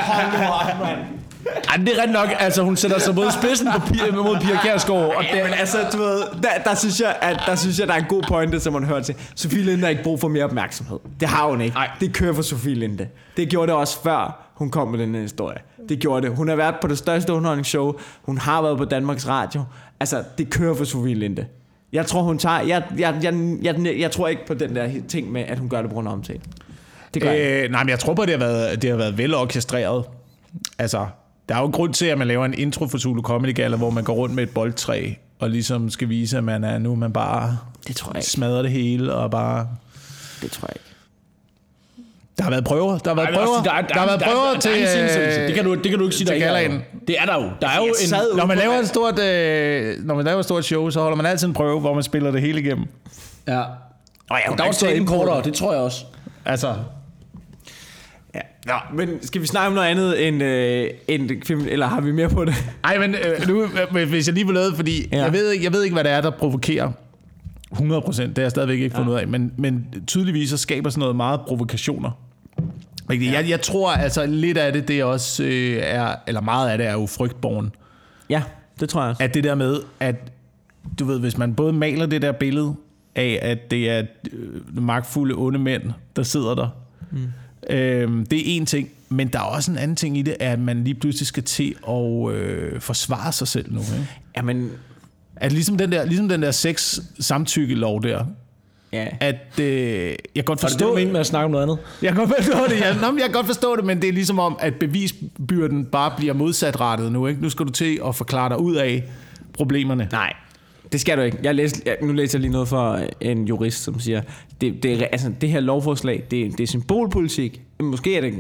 Hold nu op, mand. Ej, det er ret nok. Altså, hun sætter sig i spidsen på Pia, mod Pia Kjærsgaard. Og Ja, men altså, du ved, der, der, synes jeg, at, der synes jeg, der er en god pointe, som man hører til. Sofie Linde har ikke brug for mere opmærksomhed. Det har hun ikke. Nej. Det kører for Sofie Linde. Det gjorde det også før, hun kom med den her historie. Det gjorde det. Hun har været på det største underholdningsshow. Hun har været på Danmarks Radio. Altså, det kører for Sofie Linde. Jeg tror, hun tager... Jeg, jeg, jeg, jeg, jeg tror ikke på den der ting med, at hun gør det på grund af omtale. Det gør jeg. Øh, nej, men jeg tror på, at det har været, det har været velorkestreret. Altså, der er jo en grund til, at man laver en intro for Zulu Comedy Gala, hvor man går rundt med et boldtræ, og ligesom skal vise, at man er nu, man bare Det tror jeg ikke. smadrer det hele, og bare... Det tror jeg ikke. Der har været prøver, der har været prøver, der, der, har været prøver der, til... Der er øh, det, kan du, det kan du ikke sige, der ikke er. Det er der jo. Der er jo Jeg en... Når man laver et stort, øh, når man laver et stort show, så holder man altid en prøve, hvor man spiller det hele igennem. Ja. Og jeg Der er også kortere, det tror jeg også. Altså, Ja. Nå, men skal vi snakke om noget andet end, øh, end film, eller har vi mere på det? ej, men øh, nu, øh, hvis jeg lige vil lade, fordi Ja. ja. jeg, ved, ikke- jeg ved ikke, hvad det er, der provokerer 100 procent. Det har jeg stadigvæk ikke fundet ud af. Men, men tydeligvis så skaber sådan noget meget provokationer. Rigtigt. Jeg, jeg tror altså lidt af det, det også øh, er, eller meget af det er jo frygtborn. Ja, det tror jeg også. At det der med, at du ved, hvis man både maler det der billede af, at det er øh, magtfulde onde mænd, der sidder der. Mm. Øhm, det er en ting, men der er også en anden ting i det, at man lige pludselig skal til at øh, forsvare sig selv nu. Ikke? Jamen, At ligesom den der, ligesom den der sex samtykkelov der, ja. at øh, jeg kan godt Var det det, forstå... du med at snakke om noget andet? Jeg kan godt forstå det, ja. Nå, men jeg kan godt forstå det, men det er ligesom om, at bevisbyrden bare bliver modsatrettet nu. Ikke? Nu skal du til at forklare dig ud af problemerne. Nej, det skal du ikke. Jeg læste, jeg, nu læser jeg lige noget fra en jurist, som siger, det, det, er- altså, det her lovforslag, det, det er symbolpolitik. Måske er det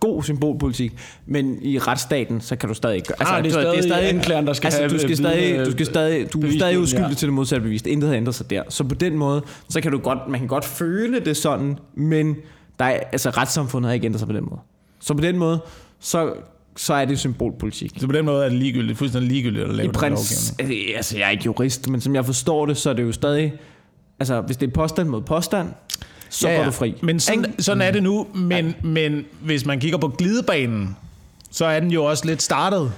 god symbolpolitik, men i retsstaten, så kan du stadig ikke gøre. Ah, det er du ved, stadig anklageren, der skal altså, have, du skal øh, stadig, du skal stadig, du er stadig uskyldig ja. til det modsatte bevis. Intet har ændret sig der. Så på den måde, så kan du godt, man kan godt føle det sådan, men der er, altså, retssamfundet har ikke ændret sig på den måde. Så på den måde, så, så er det symbolpolitik. Så på den måde er det ligegyldigt, fuldstændig ligegyldigt at lave I prins, øh, altså jeg er ikke jurist, men som jeg forstår det, så er det jo stadig, altså hvis det er påstand mod påstand, så ja, ja. går du fri. Men sådan, sådan er det nu, men, men hvis man kigger på glidebanen, så er den jo også lidt startet.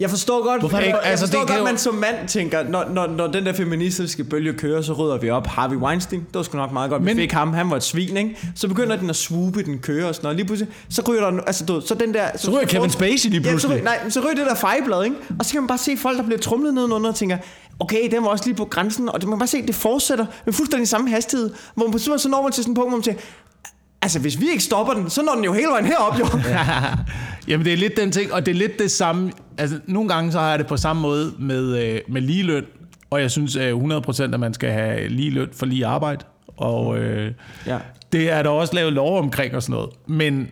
Jeg forstår godt, Hvorfor jeg, jeg altså, forstår det godt jo- man som mand tænker, når, når, når den der feministiske bølge kører, så rydder vi op. Harvey Weinstein, det var sgu nok meget godt. Vi Men- fik ham, han var et svin, ikke? Så begynder den at swoope, den kører og sådan noget. Lige pludselig, så ryger der, altså du, så den der... Så, ryger Kevin Spacey lige Ja, så, pludselig. nej, så ryger det der fejblad, ikke? Og så kan man bare se folk, der bliver trumlet nedenunder og tænker, okay, den var også lige på grænsen, og det, man kan bare se, det fortsætter med fuldstændig samme hastighed, hvor man på så når man til sådan en punkt, hvor man siger, altså hvis vi ikke stopper den, så når den jo hele vejen herop, jo. Jamen det er lidt den ting, og det er lidt det samme. Altså nogle gange så har jeg det på samme måde med, øh, med ligeløn, og jeg synes øh, 100% at man skal have lige løn for lige arbejde, og øh, Ja. det er der også lavet lov omkring og sådan noget. Men,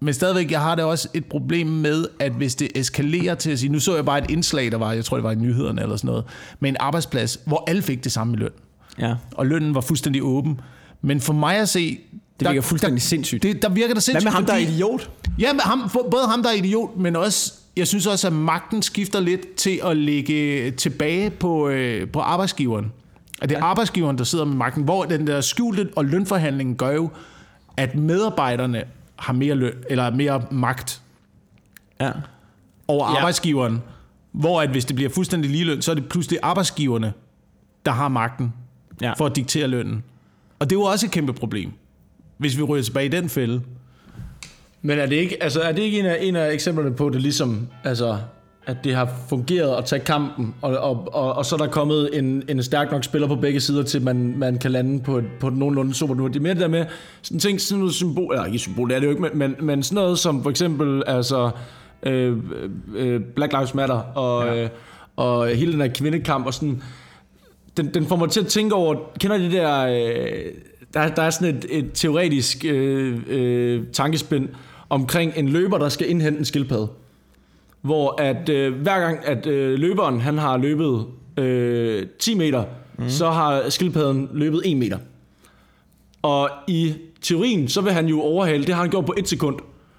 men stadigvæk, jeg har det også et problem med, at hvis det eskalerer til at sige, nu så jeg bare et indslag, der var, jeg tror det var i nyhederne eller sådan noget, med en arbejdsplads, hvor alle fik det samme i løn, Ja. og lønnen var fuldstændig åben. Men for mig at se... Det virker fuldstændig sindssygt. Det, der virker det Hvad sindssygt. med ham, der er idiot? Ja, men ham, både ham, der er idiot, men også, jeg synes også, at magten skifter lidt til at lægge tilbage på, øh, på arbejdsgiveren. At det er arbejdsgiveren, der sidder med magten, hvor den der skjulte og lønforhandling gør jo, at medarbejderne har mere, løn, eller mere magt Ja. over ja. arbejdsgiveren. Hvor at hvis det bliver fuldstændig ligeløn, så er det pludselig arbejdsgiverne, der har magten Ja. for at diktere lønnen. Og det er jo også et kæmpe problem, hvis vi ryger tilbage i den fælde. Men er det ikke, altså, er det ikke en, af, en af eksemplerne på det ligesom, altså, at det har fungeret at tage kampen, og, og, og, og så er der kommet en, en stærk nok spiller på begge sider til, man, man kan lande på, et, på et nogenlunde super nu. Det er mere det der med, sådan ting, sådan noget symbol, eller ikke symbol, det er det jo ikke, men, men, men sådan noget som for eksempel, altså, øh, øh, Black Lives Matter, og, ja. øh, og hele den her kvindekamp, og sådan, den, den får mig til at tænke over, kender det der, øh, der, der er sådan et, et teoretisk øh, øh, tankespind omkring en løber, der skal indhente en skildpadde. Hvor at øh, hver gang, at øh, løberen han har løbet øh, 10 meter, mm. så har skildpadden løbet 1 meter. Og i teorien, så vil han jo overhale, det har han gjort på 1 sekund.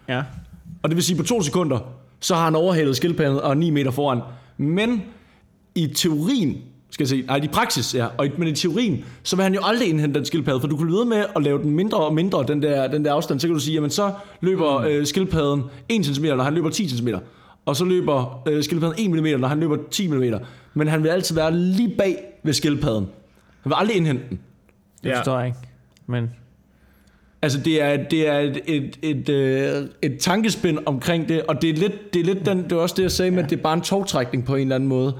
Ja. Og det vil sige, på to sekunder, så har han overhalet skildpadden og er 9 meter foran. Men i teorien, skal jeg sige, nej, i praksis, ja, og i, men i teorien, så vil han jo aldrig indhente den skildpadde, for du kan blive ved med at lave den mindre og mindre, den der, den der afstand, så kan du sige, jamen så løber øh, skildpadden 1 cm, og han løber 10 cm. og så løber øh, skildpadden 1 mm, når han løber 10 mm. Men han vil altid være lige bag ved skildpadden. Han vil aldrig indhente den. Det forstår jeg ikke. Men Altså det er, det er et, et, et, øh, et tankespind omkring det, og det er lidt, det er lidt den, det er også det, jeg sagde med, at det er bare en togtrækning på en eller anden måde.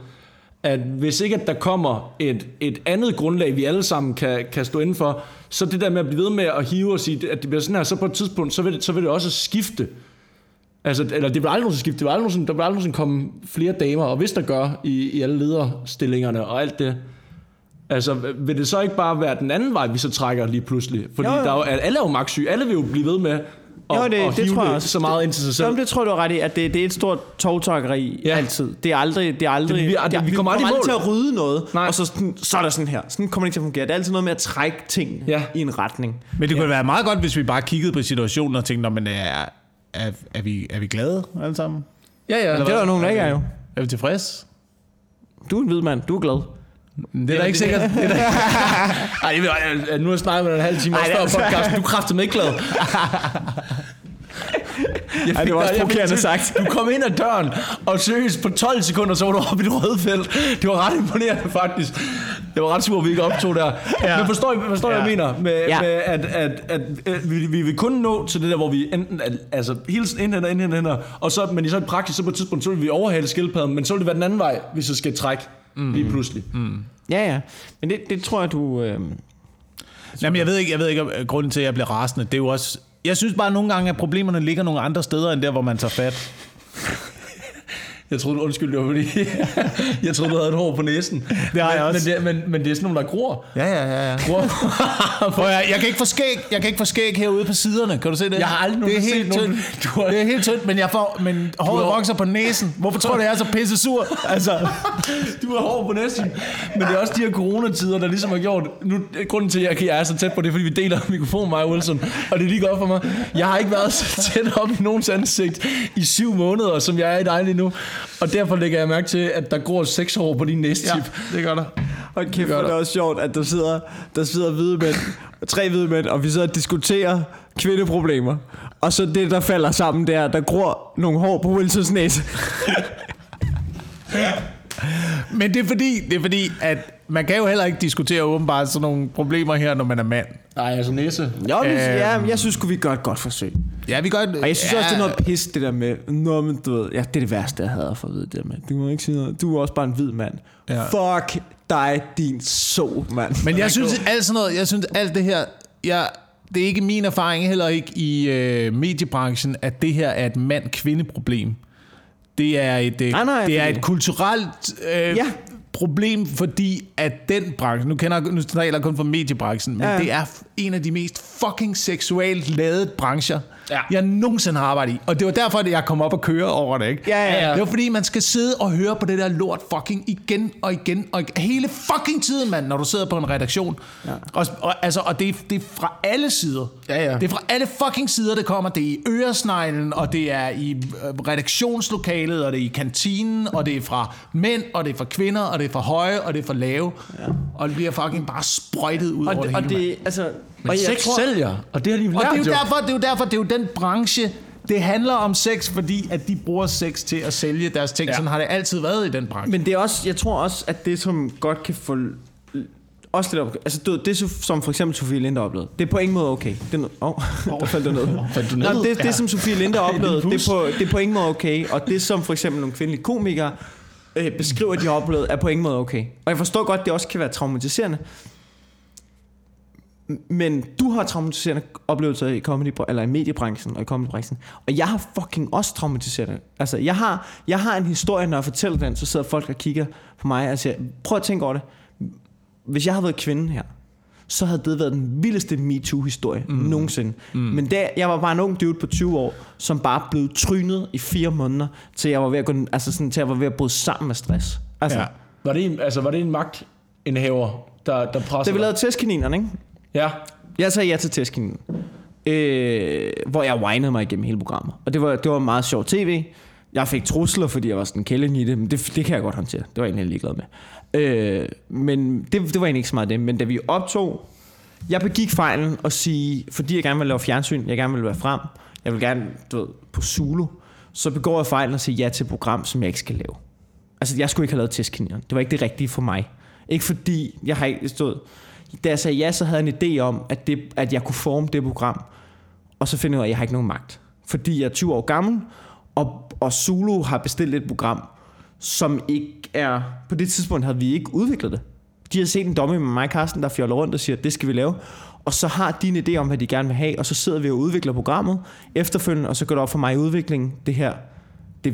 At hvis ikke at der kommer et, et andet grundlag, vi alle sammen kan, kan stå inden for, så det der med at blive ved med at hive og sige, at det bliver sådan her, så på et tidspunkt, så vil det, så vil det også skifte. Altså, eller det vil aldrig nogensinde skifte, det vil aldrig nogensinde, der vil aldrig nogensinde komme flere damer, og hvis der gør i, i alle lederstillingerne og alt det, Altså, vil det så ikke bare være den anden vej, vi så trækker lige pludselig? Fordi Jo, jo. Der er jo, alle er jo magtsyge. Alle vil jo blive ved med at, Jo, det- at det hive tror jeg det også. så meget ind til sig selv. Jamen, det tror jeg, du har ret i, at det, det er et stort togtrækkeri Ja. ja. altid. Det er aldrig... Det er aldrig Det- vi- det, vi kommer aldrig i mål. til at rydde noget, Nej. Og så, sådan, så er der sådan her. Sådan kommer det ikke til at fungere. Det er altid noget med at trække ting Ja. ja. i en retning. Men det kunne være meget godt, hvis vi bare kiggede på situationen og tænkte, "Nå, men er, er, er, vi, er vi glade alle sammen? Ja, ja. Det er der nogen, der ikke er jo. Er vi tilfredse? Du er en hvid mand. Du er glad. Det er da ikke sikkert. Det er da, Ej, jeg, nu har jeg snakket med en halv time det før podcasten. Du kræfter mig ikke glad. Jeg Ej, det var også fik provokerende sagt. Du kom ind ad døren, og seriøst på 12 sekunder, så var du oppe i det røde felt. Det var ret imponerende, faktisk. Det var ret super, at vi ikke optog der. Ja. Men forstår I, forstår hvad jeg mener? Med, ja. Ja. med at, at, at, at vi, vi vil kun nå til det der, hvor vi enten, at, altså hele tiden indhenter, indhenter, indhenter, og så, men i så i praksis, så på et tidspunkt, så vil vi overhale skildpadden, men så vil det være den anden vej, hvis vi skal trække mm. lige pludselig. Mm. Ja, ja. Men det, det tror jeg, du... Øh... Jamen, jeg ved ikke, jeg ved ikke, om grunden til, at jeg bliver rasende, det er jo også... Jeg synes bare at nogle gange, at problemerne ligger nogle andre steder, end der, hvor man tager fat. Jeg troede, undskyld, det var fordi, jeg troede, du havde et hår på næsen. Det har jeg men, også. Men det, men, men det er sådan nogle, der gror. Ja, ja, ja. ja. gror. Prøv, jeg, jeg, kan ikke få skæg, jeg kan ikke få skæg herude på siderne. Kan du se det? Jeg har aldrig det er helt set nogen-. Du har- Det er helt tyndt, men jeg får, men håret har- vokser på næsen. Hvorfor tror du, jeg er så pisse sur? Altså, Du har hår på næsten. Men det er også de her coronatider, der ligesom har gjort... Nu, grunden til, at jeg er så tæt på, det er, fordi vi deler mikrofon, mig og Wilson. Og det er lige godt for mig. Jeg har ikke været så tæt op i nogens ansigt i syv måneder, som jeg er i dig lige nu. Og derfor lægger jeg mærke til, at der går seks hår på din næstip. det gør der. Og kæft, hvor er det også sjovt, at der sidder, der sidder hvide mænd, tre hvide mænd, og vi sidder og diskuterer kvindeproblemer. Og så det, der falder sammen der, der gror nogle hår på Wilsons næse. Men det er fordi, det er fordi, at man kan jo heller ikke diskutere åbenbart sådan nogle problemer her, når man er mand. Nej, altså næse. Jo, men, Øhm. ja, men jeg synes vi gør et godt forsøg. Ja, vi gør det. Og jeg synes ja. også, det er noget pis, det der med, Nå, men du ved, ja, det er det værste, jeg havde for at vide det der med. Du må ikke sige noget. Du er også bare en hvid mand. Ja. Fuck dig, din så, mand. Men jeg synes alt sådan noget, jeg synes alt det her, jeg, det er ikke min erfaring, heller ikke i øh, mediebranchen, at det her er et mand-kvinde-problem. Det er et, øh, Nej, nej, det er et kulturelt øh, Ja. Problem, fordi at den branche, nu kender jeg, nu taler jeg kun for mediebranchen, men Ja, det er en af de mest fucking seksuelt ladede brancher, Ja. jeg nogensinde har arbejdet i. Og det var derfor, at jeg kom op og køre over det, ikke? Ja, ja, ja. Det var fordi, man skal sidde og høre på det der lort fucking igen og igen og igen. hele fucking tiden, mand, når du sidder på en redaktion. Ja. Og, og, altså, og det, det er fra alle sider. Ja, ja. Det er fra alle fucking sider, det kommer. Det er i øresneglen, og det er i øh, redaktionslokalet, og det er i kantinen, og det er fra mænd, og det er fra kvinder, og det er fra høje, og det er fra lave. Ja. Og det bliver fucking bare sprøjtet ud og, over det, det og hele. mand. det, altså... Men og jeg sex tror- sælger, og det har de Og lært det er, jo jo. derfor, det er jo derfor, det er jo den branche, det handler om sex, fordi at de bruger sex til at sælge deres ting. Ja. Sådan har det altid været i den branche. Men det er også, jeg tror også, at det som godt kan få også lidt op, altså du, ved, det som for eksempel Sofie Linde oplevede, det er på ingen måde okay. Det no, oh, der faldt der ned. Faldt du Nå, ned? det, det som Sofie Linde oplevede, det er, på, det er på ingen måde okay. Og det som for eksempel nogle kvindelige komikere øh, beskriver, at de har oplevet, er på ingen måde okay. Og jeg forstår godt, at det også kan være traumatiserende. Men du har traumatiserende oplevelser i comedy eller i mediebranchen og i comedybranchen. Og jeg har fucking også traumatiseret. Altså, jeg har, jeg har en historie, når jeg fortæller den, så sidder folk og kigger på mig og siger, prøv at tænke over det. Hvis jeg havde været kvinde her, så havde det været den vildeste MeToo-historie mm. nogensinde. Mm. Men der, jeg var bare en ung dude på 20 år, som bare blev trynet i fire måneder, til jeg var ved at, gå, altså sådan, til jeg var ved at bryde sammen med stress. Altså, Ja. Var det en, altså, var det en magtindhaver, der, der presser Da vi lavede testkaninerne, ikke? Ja. Jeg sagde ja til testkaninen. Øh, hvor jeg whinede mig igennem hele programmet. Og det var, det var meget sjovt tv. Jeg fik trusler, fordi jeg var sådan kælling i det, men det, det kan jeg godt håndtere. Det var jeg egentlig ligeglad med. Øh, men det, det var egentlig ikke så meget det. Men da vi optog, jeg begik fejlen og sige, fordi jeg gerne vil lave fjernsyn, jeg gerne vil være frem, jeg vil gerne, du ved, på Zulu, så begår jeg fejlen og siger ja til et program, som jeg ikke skal lave. Altså, jeg skulle ikke have lavet testkaninerne. Det var ikke det rigtige for mig. Ikke fordi, jeg har ikke stået... Da jeg sagde ja, så havde jeg en idé om, at, det, at jeg kunne forme det program. Og så finder jeg ud af, at jeg har ikke nogen magt. Fordi jeg er 20 år gammel, og, og Zulu har bestilt et program, som ikke er... På det tidspunkt havde vi ikke udviklet det. De har set en domme med mig og Carsten, der fjoller rundt og siger, det skal vi lave. Og så har de en idé om, hvad de gerne vil have, og så sidder vi og udvikler programmet efterfølgende, og så går det op for mig i udviklingen, det her,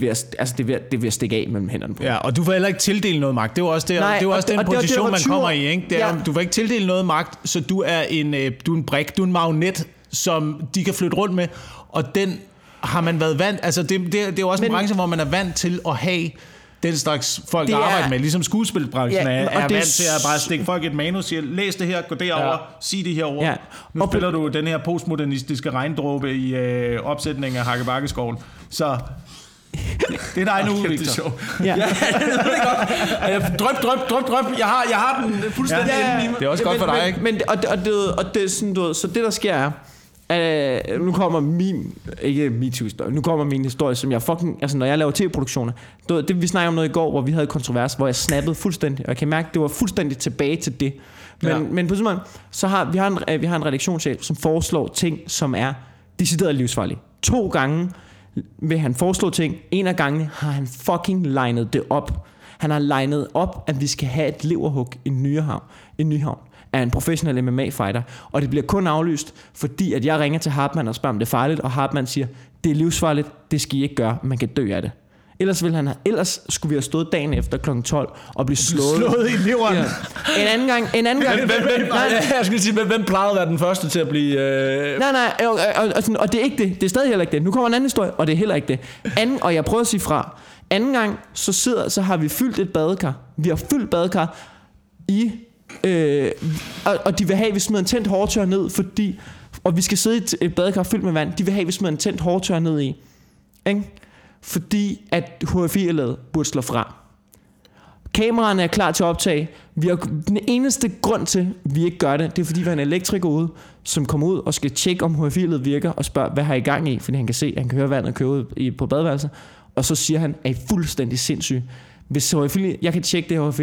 det jeg, altså det vil, det vil jeg stikke af mellem hænderne på. Ja, og du får heller ikke tildele noget magt. Det er jo også, det, Nej, det er og også det- den og det- og det position, var man 20 kommer i. Ikke? Det er, Ja. Du får ikke tildele noget magt, så du er en, øh, du er en brik, du er en magnet, som de kan flytte rundt med. Og den har man været vant... Altså, det, det, det er jo også en Men- branche, hvor man er vant til at have den slags folk, Det der er- arbejder med. Ligesom skuespilbranchen Ja, er, og er det er vant til at bare stikke folk et manus, sige, læs det her, gå derover, ja. sig det herover. Ja. Nu Og spiller du den her postmodernistiske regndråbe i øh, opsætningen af Hakkebakkeskoven. Så det er dig nu, Det er Victor. sjovt. Ja. Ja, jeg ved det godt. Jeg- Drøb, drøb, drøb, drøb. Jeg har, jeg har den fuldstændig Ja, inde i mig. Det er også godt for dig, men, ikke? Men, og, det, og, det, og det er sådan, du ved, så det der sker er, Øh, nu kommer min, ikke MeToo-historie, nu kommer min historie, som jeg fucking, altså når jeg laver tv-produktioner, du ved, det vi snakkede om noget i går, hvor vi havde et kontrovers, hvor jeg snappede fuldstændig, og jeg kan mærke, det var fuldstændig tilbage til det. Men, Ja. ja. men på sådan så har vi har en, øh, vi har en redaktionschef, som foreslår ting, som er decideret livsfarlige. To gange vil han foreslå ting. En af gangene har han fucking legnet det op. Han har legnet op, at vi skal have et leverhug i Nyhavn. I Nyhavn af en professionel MMA-fighter. Og det bliver kun aflyst, fordi at jeg ringer til Hartmann og spørger, om det er farligt, og Hartmann siger, det er livsfarligt, det skal I ikke gøre, man kan dø af det. Ellers, ville han have, ellers skulle vi have stået dagen efter kl. 12 og blive slået. Slået i leveren. Ja. En anden gang, en anden gang. Hvem, hvem, nej, ja, jeg skulle sige, hvem, hvem plejede at være den første til at blive... Øh... Nej, nej, og, og, og, og det er ikke det. Det er stadig heller ikke det. Nu kommer en anden historie, og det er heller ikke det. Anden, og jeg prøver at sige fra. Anden gang, så, sidder, så har vi fyldt et badekar. Vi har fyldt badekar i... Øh, og, og de vil have, at vi smider en tændt hårdtør ned, fordi... Og vi skal sidde i et, et badekar fyldt med vand. De vil have, at vi smider en tændt hårdtør ned i. Ikke? Fordi at HFI-laget burde slå fra. Kameraerne er klar til at optage. Vi har, den eneste grund til, at vi ikke gør det, det er fordi, vi har en elektriker ude, som kommer ud og skal tjekke, om hfi virker, og spørger, hvad har I gang i? Fordi han kan se, han kan høre vandet køre ud i, på badeværelset. Og så siger han, at I fuldstændig sindssyg? Hvis HFI, jeg kan tjekke det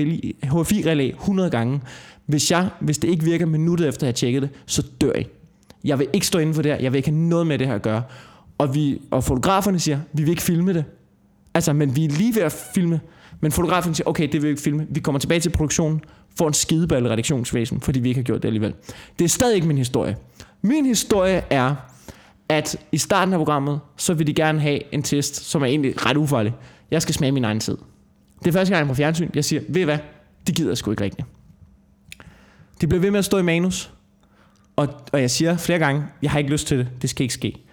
HFI-relæ 100 gange. Hvis, jeg, hvis det ikke virker minuttet efter, at jeg tjekket det, så dør I. Jeg vil ikke stå inden for det her. Jeg vil ikke have noget med det her at gøre. Og, vi, og fotograferne siger, vi vil ikke filme det. Altså, men vi er lige ved at filme. Men fotografen siger, okay, det vil vi ikke filme. Vi kommer tilbage til produktionen, får en skideball redaktionsvæsen, fordi vi ikke har gjort det alligevel. Det er stadig ikke min historie. Min historie er, at i starten af programmet, så vil de gerne have en test, som er egentlig ret ufarlig. Jeg skal smage min egen tid. Det er første gang, jeg er på fjernsyn. Jeg siger, ved I hvad? Det gider jeg sgu ikke rigtigt. De bliver ved med at stå i manus. Og, og jeg siger flere gange, jeg har ikke lyst til det. Det skal ikke ske.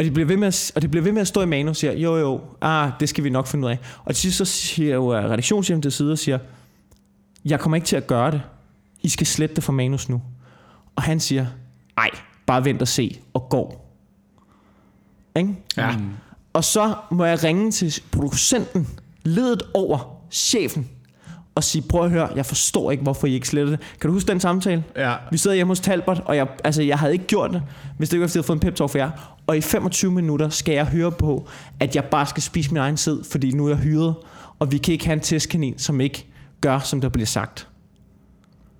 Og det bliver ved med at, og det bliver ved med at stå i manus og siger, jo jo, ah, det skal vi nok finde ud af. Og til sidst så siger jo øh, redaktionschefen til side og siger, jeg kommer ikke til at gøre det. I skal slette det fra manus nu. Og han siger, ej, bare vent og se, og går. Ikke? Ja. Og så må jeg ringe til producenten, ledet over chefen, og sige, prøv at høre, jeg forstår ikke, hvorfor I ikke sletter det. Kan du huske den samtale? Ja. Vi sidder hjemme hos Talbot, og jeg, altså, jeg havde ikke gjort det, hvis det ikke var, fordi jeg havde fået en pep talk for jer. Og i 25 minutter skal jeg høre på, at jeg bare skal spise min egen tid, fordi nu er jeg hyret, og vi kan ikke have en testkanin, som ikke gør, som der bliver sagt.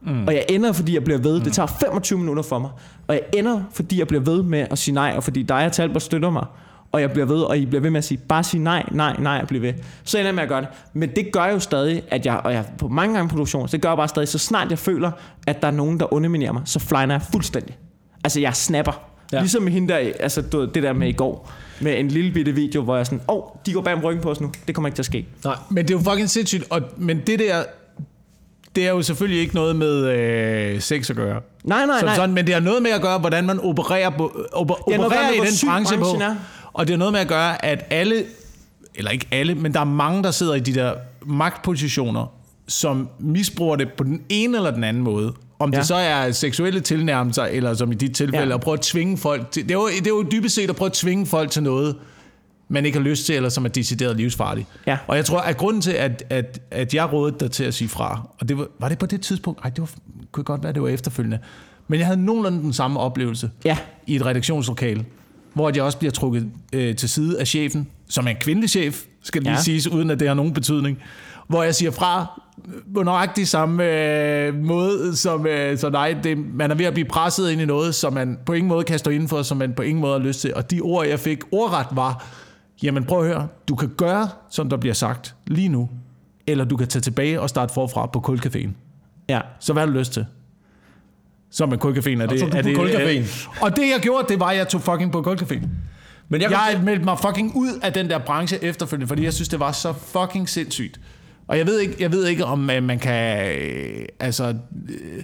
Mm. Og jeg ender, fordi jeg bliver ved. Mm. Det tager 25 minutter for mig. Og jeg ender, fordi jeg bliver ved med at sige nej, og fordi dig og Talbot støtter mig. Og jeg bliver ved, og I bliver ved med at sige, bare sig nej, nej, nej, og blive ved. Så ender jeg med at gøre det. Men det gør jo stadig, at jeg, og jeg på mange gange produktioner, så det gør jeg bare stadig, så snart jeg føler, at der er nogen, der underminerer mig, så flyner jeg fuldstændig. Altså, jeg snapper. Ja. Ja. Ligesom hende der, altså du det der med i går, med en lille bitte video, hvor jeg sådan, åh, oh, de går bag om ryggen på os nu, det kommer ikke til at ske. Nej. Men det er jo fucking sindssygt. Og, men det der, det er jo selvfølgelig ikke noget med øh, sex at gøre. Nej, nej, Som nej. sådan, men det har noget med at gøre, hvordan man opererer, på, oper, at opererer i den branche på. er. Og det har noget med at gøre, at alle, eller ikke alle, men der er mange, der sidder i de der magtpositioner, som misbruger det på den ene eller den anden måde. Om ja. Det så er seksuelle tilnærmelser, eller som i dit tilfælde, ja. At prøve at tvinge folk til... Det er, jo, det er jo dybest set at prøve at tvinge folk til noget, man ikke har lyst til, eller som er decideret livsfarligt. Ja. Og jeg tror, at grunden til, at, at, at jeg rådede dig til at sige fra, og det var, var det på det tidspunkt? Ej, det var, kunne godt være, det var efterfølgende. Men jeg havde nogenlunde den samme oplevelse Ja. i et redaktionslokale, hvor jeg også bliver trukket øh, til side af chefen, som er en kvindelig chef, skal lige Ja. ja. siges, uden at det har nogen betydning. Hvor jeg siger fra på nøjagtig samme øh, måde, som øh, så nej, det, man er ved at blive presset ind i noget, som man på ingen måde kan stå indenfor, som man på ingen måde har lyst til. Og de ord, jeg fik ordret var, jamen prøv at høre, du kan gøre, som der bliver sagt lige nu, eller du kan tage tilbage og starte forfra på Kulcaféen. Ja. Så hvad har du lyst til? Som en kulcaféen er det. du er det, Kulcaféen? Og det jeg gjorde, det var, at jeg tog fucking på kulcaféen. Men jeg, Jeg meldte mig fucking ud af den der branche efterfølgende, fordi jeg synes, det var så fucking sindssygt. Og jeg ved ikke, jeg ved ikke om øh, man kan... Øh, altså... Øh,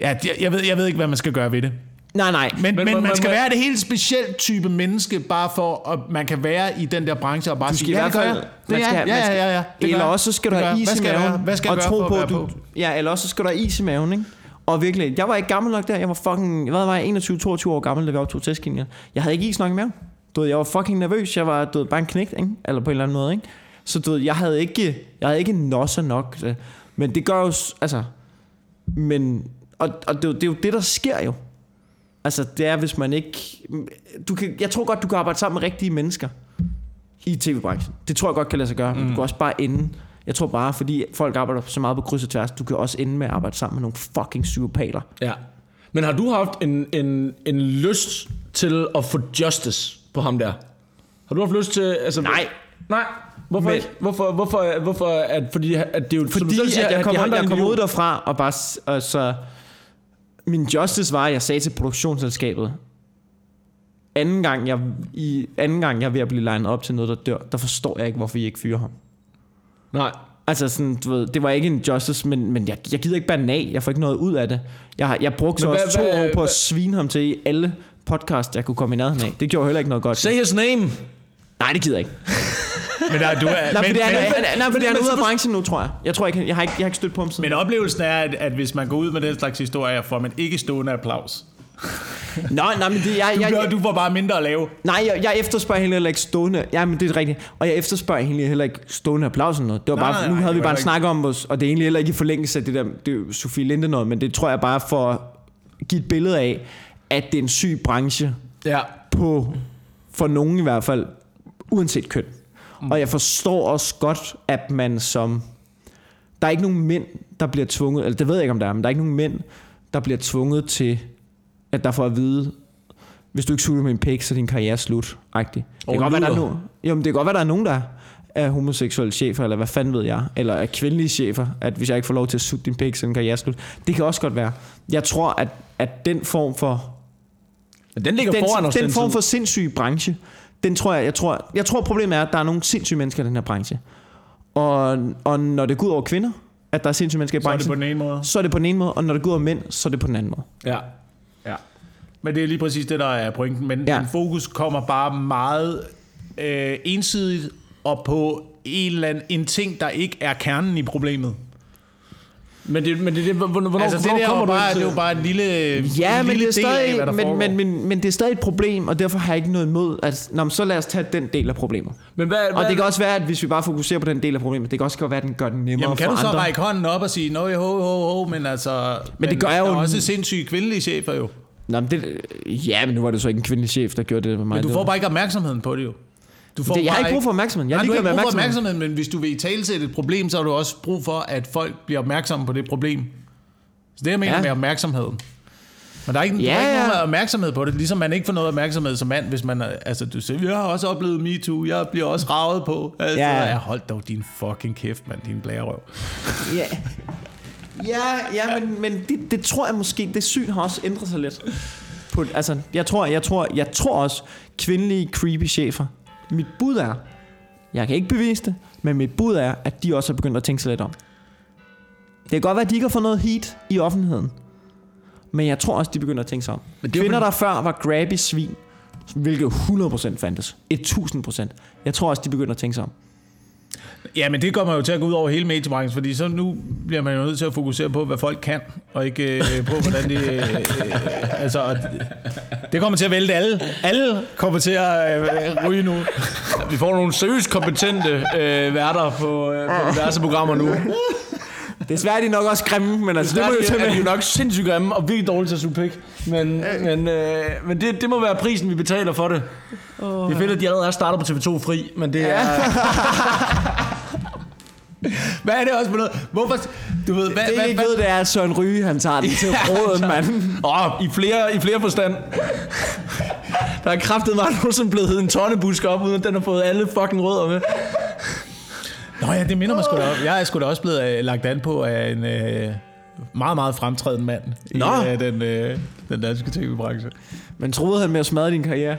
ja, jeg, jeg, ved, jeg ved ikke, hvad man skal gøre ved det. Nej, nej. Men, men, men men- man skal men- være det helt specielt type menneske, bare for at man kan være i den der branche og bare Du skal sige, i ja, det gør jeg. man Det skal, ja, ja, ja, ja. Det eller også så skal du have is Hvad i maven. Hvad skal og tro på, at du? Ja, eller også så skal du have is i maven, ikke? Og virkelig, jeg var ikke gammel nok der. Jeg var fucking, hvad var jeg, 21-22 år gammel, da vi optog testkinier. Jeg havde ikke is nok maven. Du ved, jeg var fucking nervøs. Jeg var du ved, bare en knægt, ikke? Eller på en eller anden måde, ikke? Så du ved, jeg havde ikke, jeg havde ikke nosser nok. øh, Men det gør jo, altså... Men, og, og det, er det er jo det, der sker jo. Altså, det er, hvis man ikke... Du kan, jeg tror godt, du kan arbejde sammen med rigtige mennesker i tv-branchen. Det tror jeg godt kan lade sig gøre. Mm. Du kan også bare ende... Jeg tror bare, fordi folk arbejder så meget på kryds og tværs, du kan også ende med at arbejde sammen med nogle fucking psykopater. Ja. Men har du haft en, en, en lyst til at få justice på ham der? Har du haft lyst til... Altså, Nej. Nej. Hvorfor Men- ikke? Hvorfor, hvorfor, hvorfor at, fordi at det er jo, som Fordi du selv siger, at jeg kommer, andre jeg kommer individer- ud derfra og bare... Og så, min justice var, at jeg sagde til produktionsselskabet, anden gang, jeg, i anden gang jeg er ved at blive legnet op til noget, der dør, der forstår jeg ikke, hvorfor I ikke fyrer ham. Nej. Altså sådan, du ved, det var ikke en justice, men, men jeg, jeg gider ikke den af. Jeg får ikke noget ud af det. Jeg, har- jeg brugte så Men også hvad- to hvad- år på at hvad- svine ham til i alle podcast, jeg kunne komme i nærheden af. Det gjorde heller ikke noget godt. Say his name. Nej, det gider jeg ikke. Men, der, du er, Nej, men, fordi han, men, han, nej, fordi han er men- ude af branchen nu, tror jeg. Jeg tror ikke, jeg har ikke, jeg har ikke stødt på ham siden. men oplevelsen er, at, at hvis man går ud med den slags historier, får man ikke stående applaus. Nej, nej, men det, jeg, Du, bliver, jeg, du får bare mindre at lave. nej, jeg, jeg efterspørger heller ikke stående. Ja, men det er rigtigt. Og jeg efterspørger egentlig heller ikke stående applaus eller noget. Det var Nej, bare, nej, nu nej, havde vi bare var en ikke- snak om os, og det er egentlig heller ikke i forlængelse af det der, det er Sofie Linde noget, men det tror jeg bare for at give et billede af, at det er en syg branche, Ja. på, for nogen i hvert fald, uanset køn. Mm. Og jeg forstår også godt, at man som... Der er ikke nogen mænd, der bliver tvunget, eller det ved jeg ikke, om der er, men der er ikke nogen mænd, der bliver tvunget til, at der får at vide, hvis du ikke suger med en pik, så er din karriere slut. -agtig. Det kan godt være, der er no, jo, men det kan godt være, der er nogen, der er homoseksuelle chefer, eller hvad fanden ved jeg, eller er kvindelige chefer, at hvis jeg ikke får lov til at suge din pik, så er din karriere slut. Det kan også godt være. Jeg tror, at, at den form for Men den ligger den, foran os den form tid. for sindssyg branche, den tror jeg, jeg tror, jeg tror problemet er, at der er nogle sindssyge mennesker i den her branche. Og, og når det går ud over kvinder, at der er sindssyge mennesker i Så er det branchen, på den ene måde. så er det på den ene måde, og når det går ud over mænd, så er det på den anden måde. Ja. Men det er lige præcis det, der er pointen. Men, Ja. men fokus kommer bare meget øh, ensidigt og på en eller anden en ting, der ikke er kernen i problemet. Men det, men det, det hvornår, altså det hvornår der er kommer jo du bare, ind det er jo bare en lille, Ja, en men lille det, er del af, hvad stadig, der men, foregår. men, men, men det er stadig et problem, og derfor har jeg ikke noget imod, at nå, men så lad os tage den del af problemet. Men hvad, Og hvad, det kan også være, at hvis vi bare fokuserer på den del af problemet, det kan også godt være, at den gør den nemmere Jamen kan for du så andre. række hånden op og sige, nå ho, ho, ho, men altså... Men, det gør jeg der jo er også sindssyge kvindelige chefer jo. Nå, men det, ja, men nu var det så ikke en kvindelig chef, der gjorde det med mig. Men du får bare ikke opmærksomheden på det jo. Du får det, jeg har ikke brug for opmærksomhed. Jeg har ikke brug for opmærksomhed. opmærksomhed, men hvis du vil i talsætte et problem, så har du også brug for, at folk bliver opmærksomme på det problem. Så det jeg mener Ja. med opmærksomheden. Men der er ikke, Ja, der er ikke ja. nogen opmærksomhed på det, ligesom man ikke får noget opmærksomhed som mand, hvis man er, altså du siger, jeg har også oplevet MeToo, jeg bliver også ravet på. Altså, Ja. ja. hold dog din fucking kæft, mand, din blærerøv. Ja, ja, ja men, men det, det tror jeg måske, det syn har også ændret sig lidt. På, altså, jeg tror, jeg, tror, jeg tror også, kvindelige creepy chefer, mit bud er, jeg kan ikke bevise det, men mit bud er, at de også er begyndt at tænke sig lidt om. Det kan godt være, at de ikke har fået noget heat i offentligheden, men jeg tror også, de begynder at tænke sig om. Men det er Kvinder, der før var grabby svin, hvilket 100% fandtes, 1000%, jeg tror også, de begynder at tænke sig om. Ja, men det kommer jo til at gå ud over hele mediebranchen, fordi så nu bliver man jo nødt til at fokusere på, hvad folk kan, og ikke øh, på, hvordan de... Øh, øh, altså, det kommer til at vælte alle. Alle kommer til at øh, ryge nu. Vi får nogle seriøst kompetente øh, værter på, øh, på diverse programmer nu. Det Desværre er de nok også grimme, men altså, det må jo er, de jo nok sindssygt grimme og virkelig dårlige til at suge pik. Men, men, øh, men det, det må være prisen, vi betaler for det. Oh. Det er fedt, at de allerede er startet på TV2 Fri, men det er... Hvad er det også for noget? Hvorfor... Du ved, hvad, Det hvad, ikke hvad, ved, det er, at Søren Ryge, han tager den til råden, mand. Åh, i flere, i flere forstand. Der er kraftet mig nogensinde blevet heddet en tonnebusk op, uden at den har fået alle fucking rødder med. Nå ja, det minder mig sgu da om. Jeg er sgu da også blevet øh, lagt an på af en øh, meget, meget fremtrædende mand i Nå. øh, den, øh, den danske tv-branche. Men troede han med at smadre din karriere?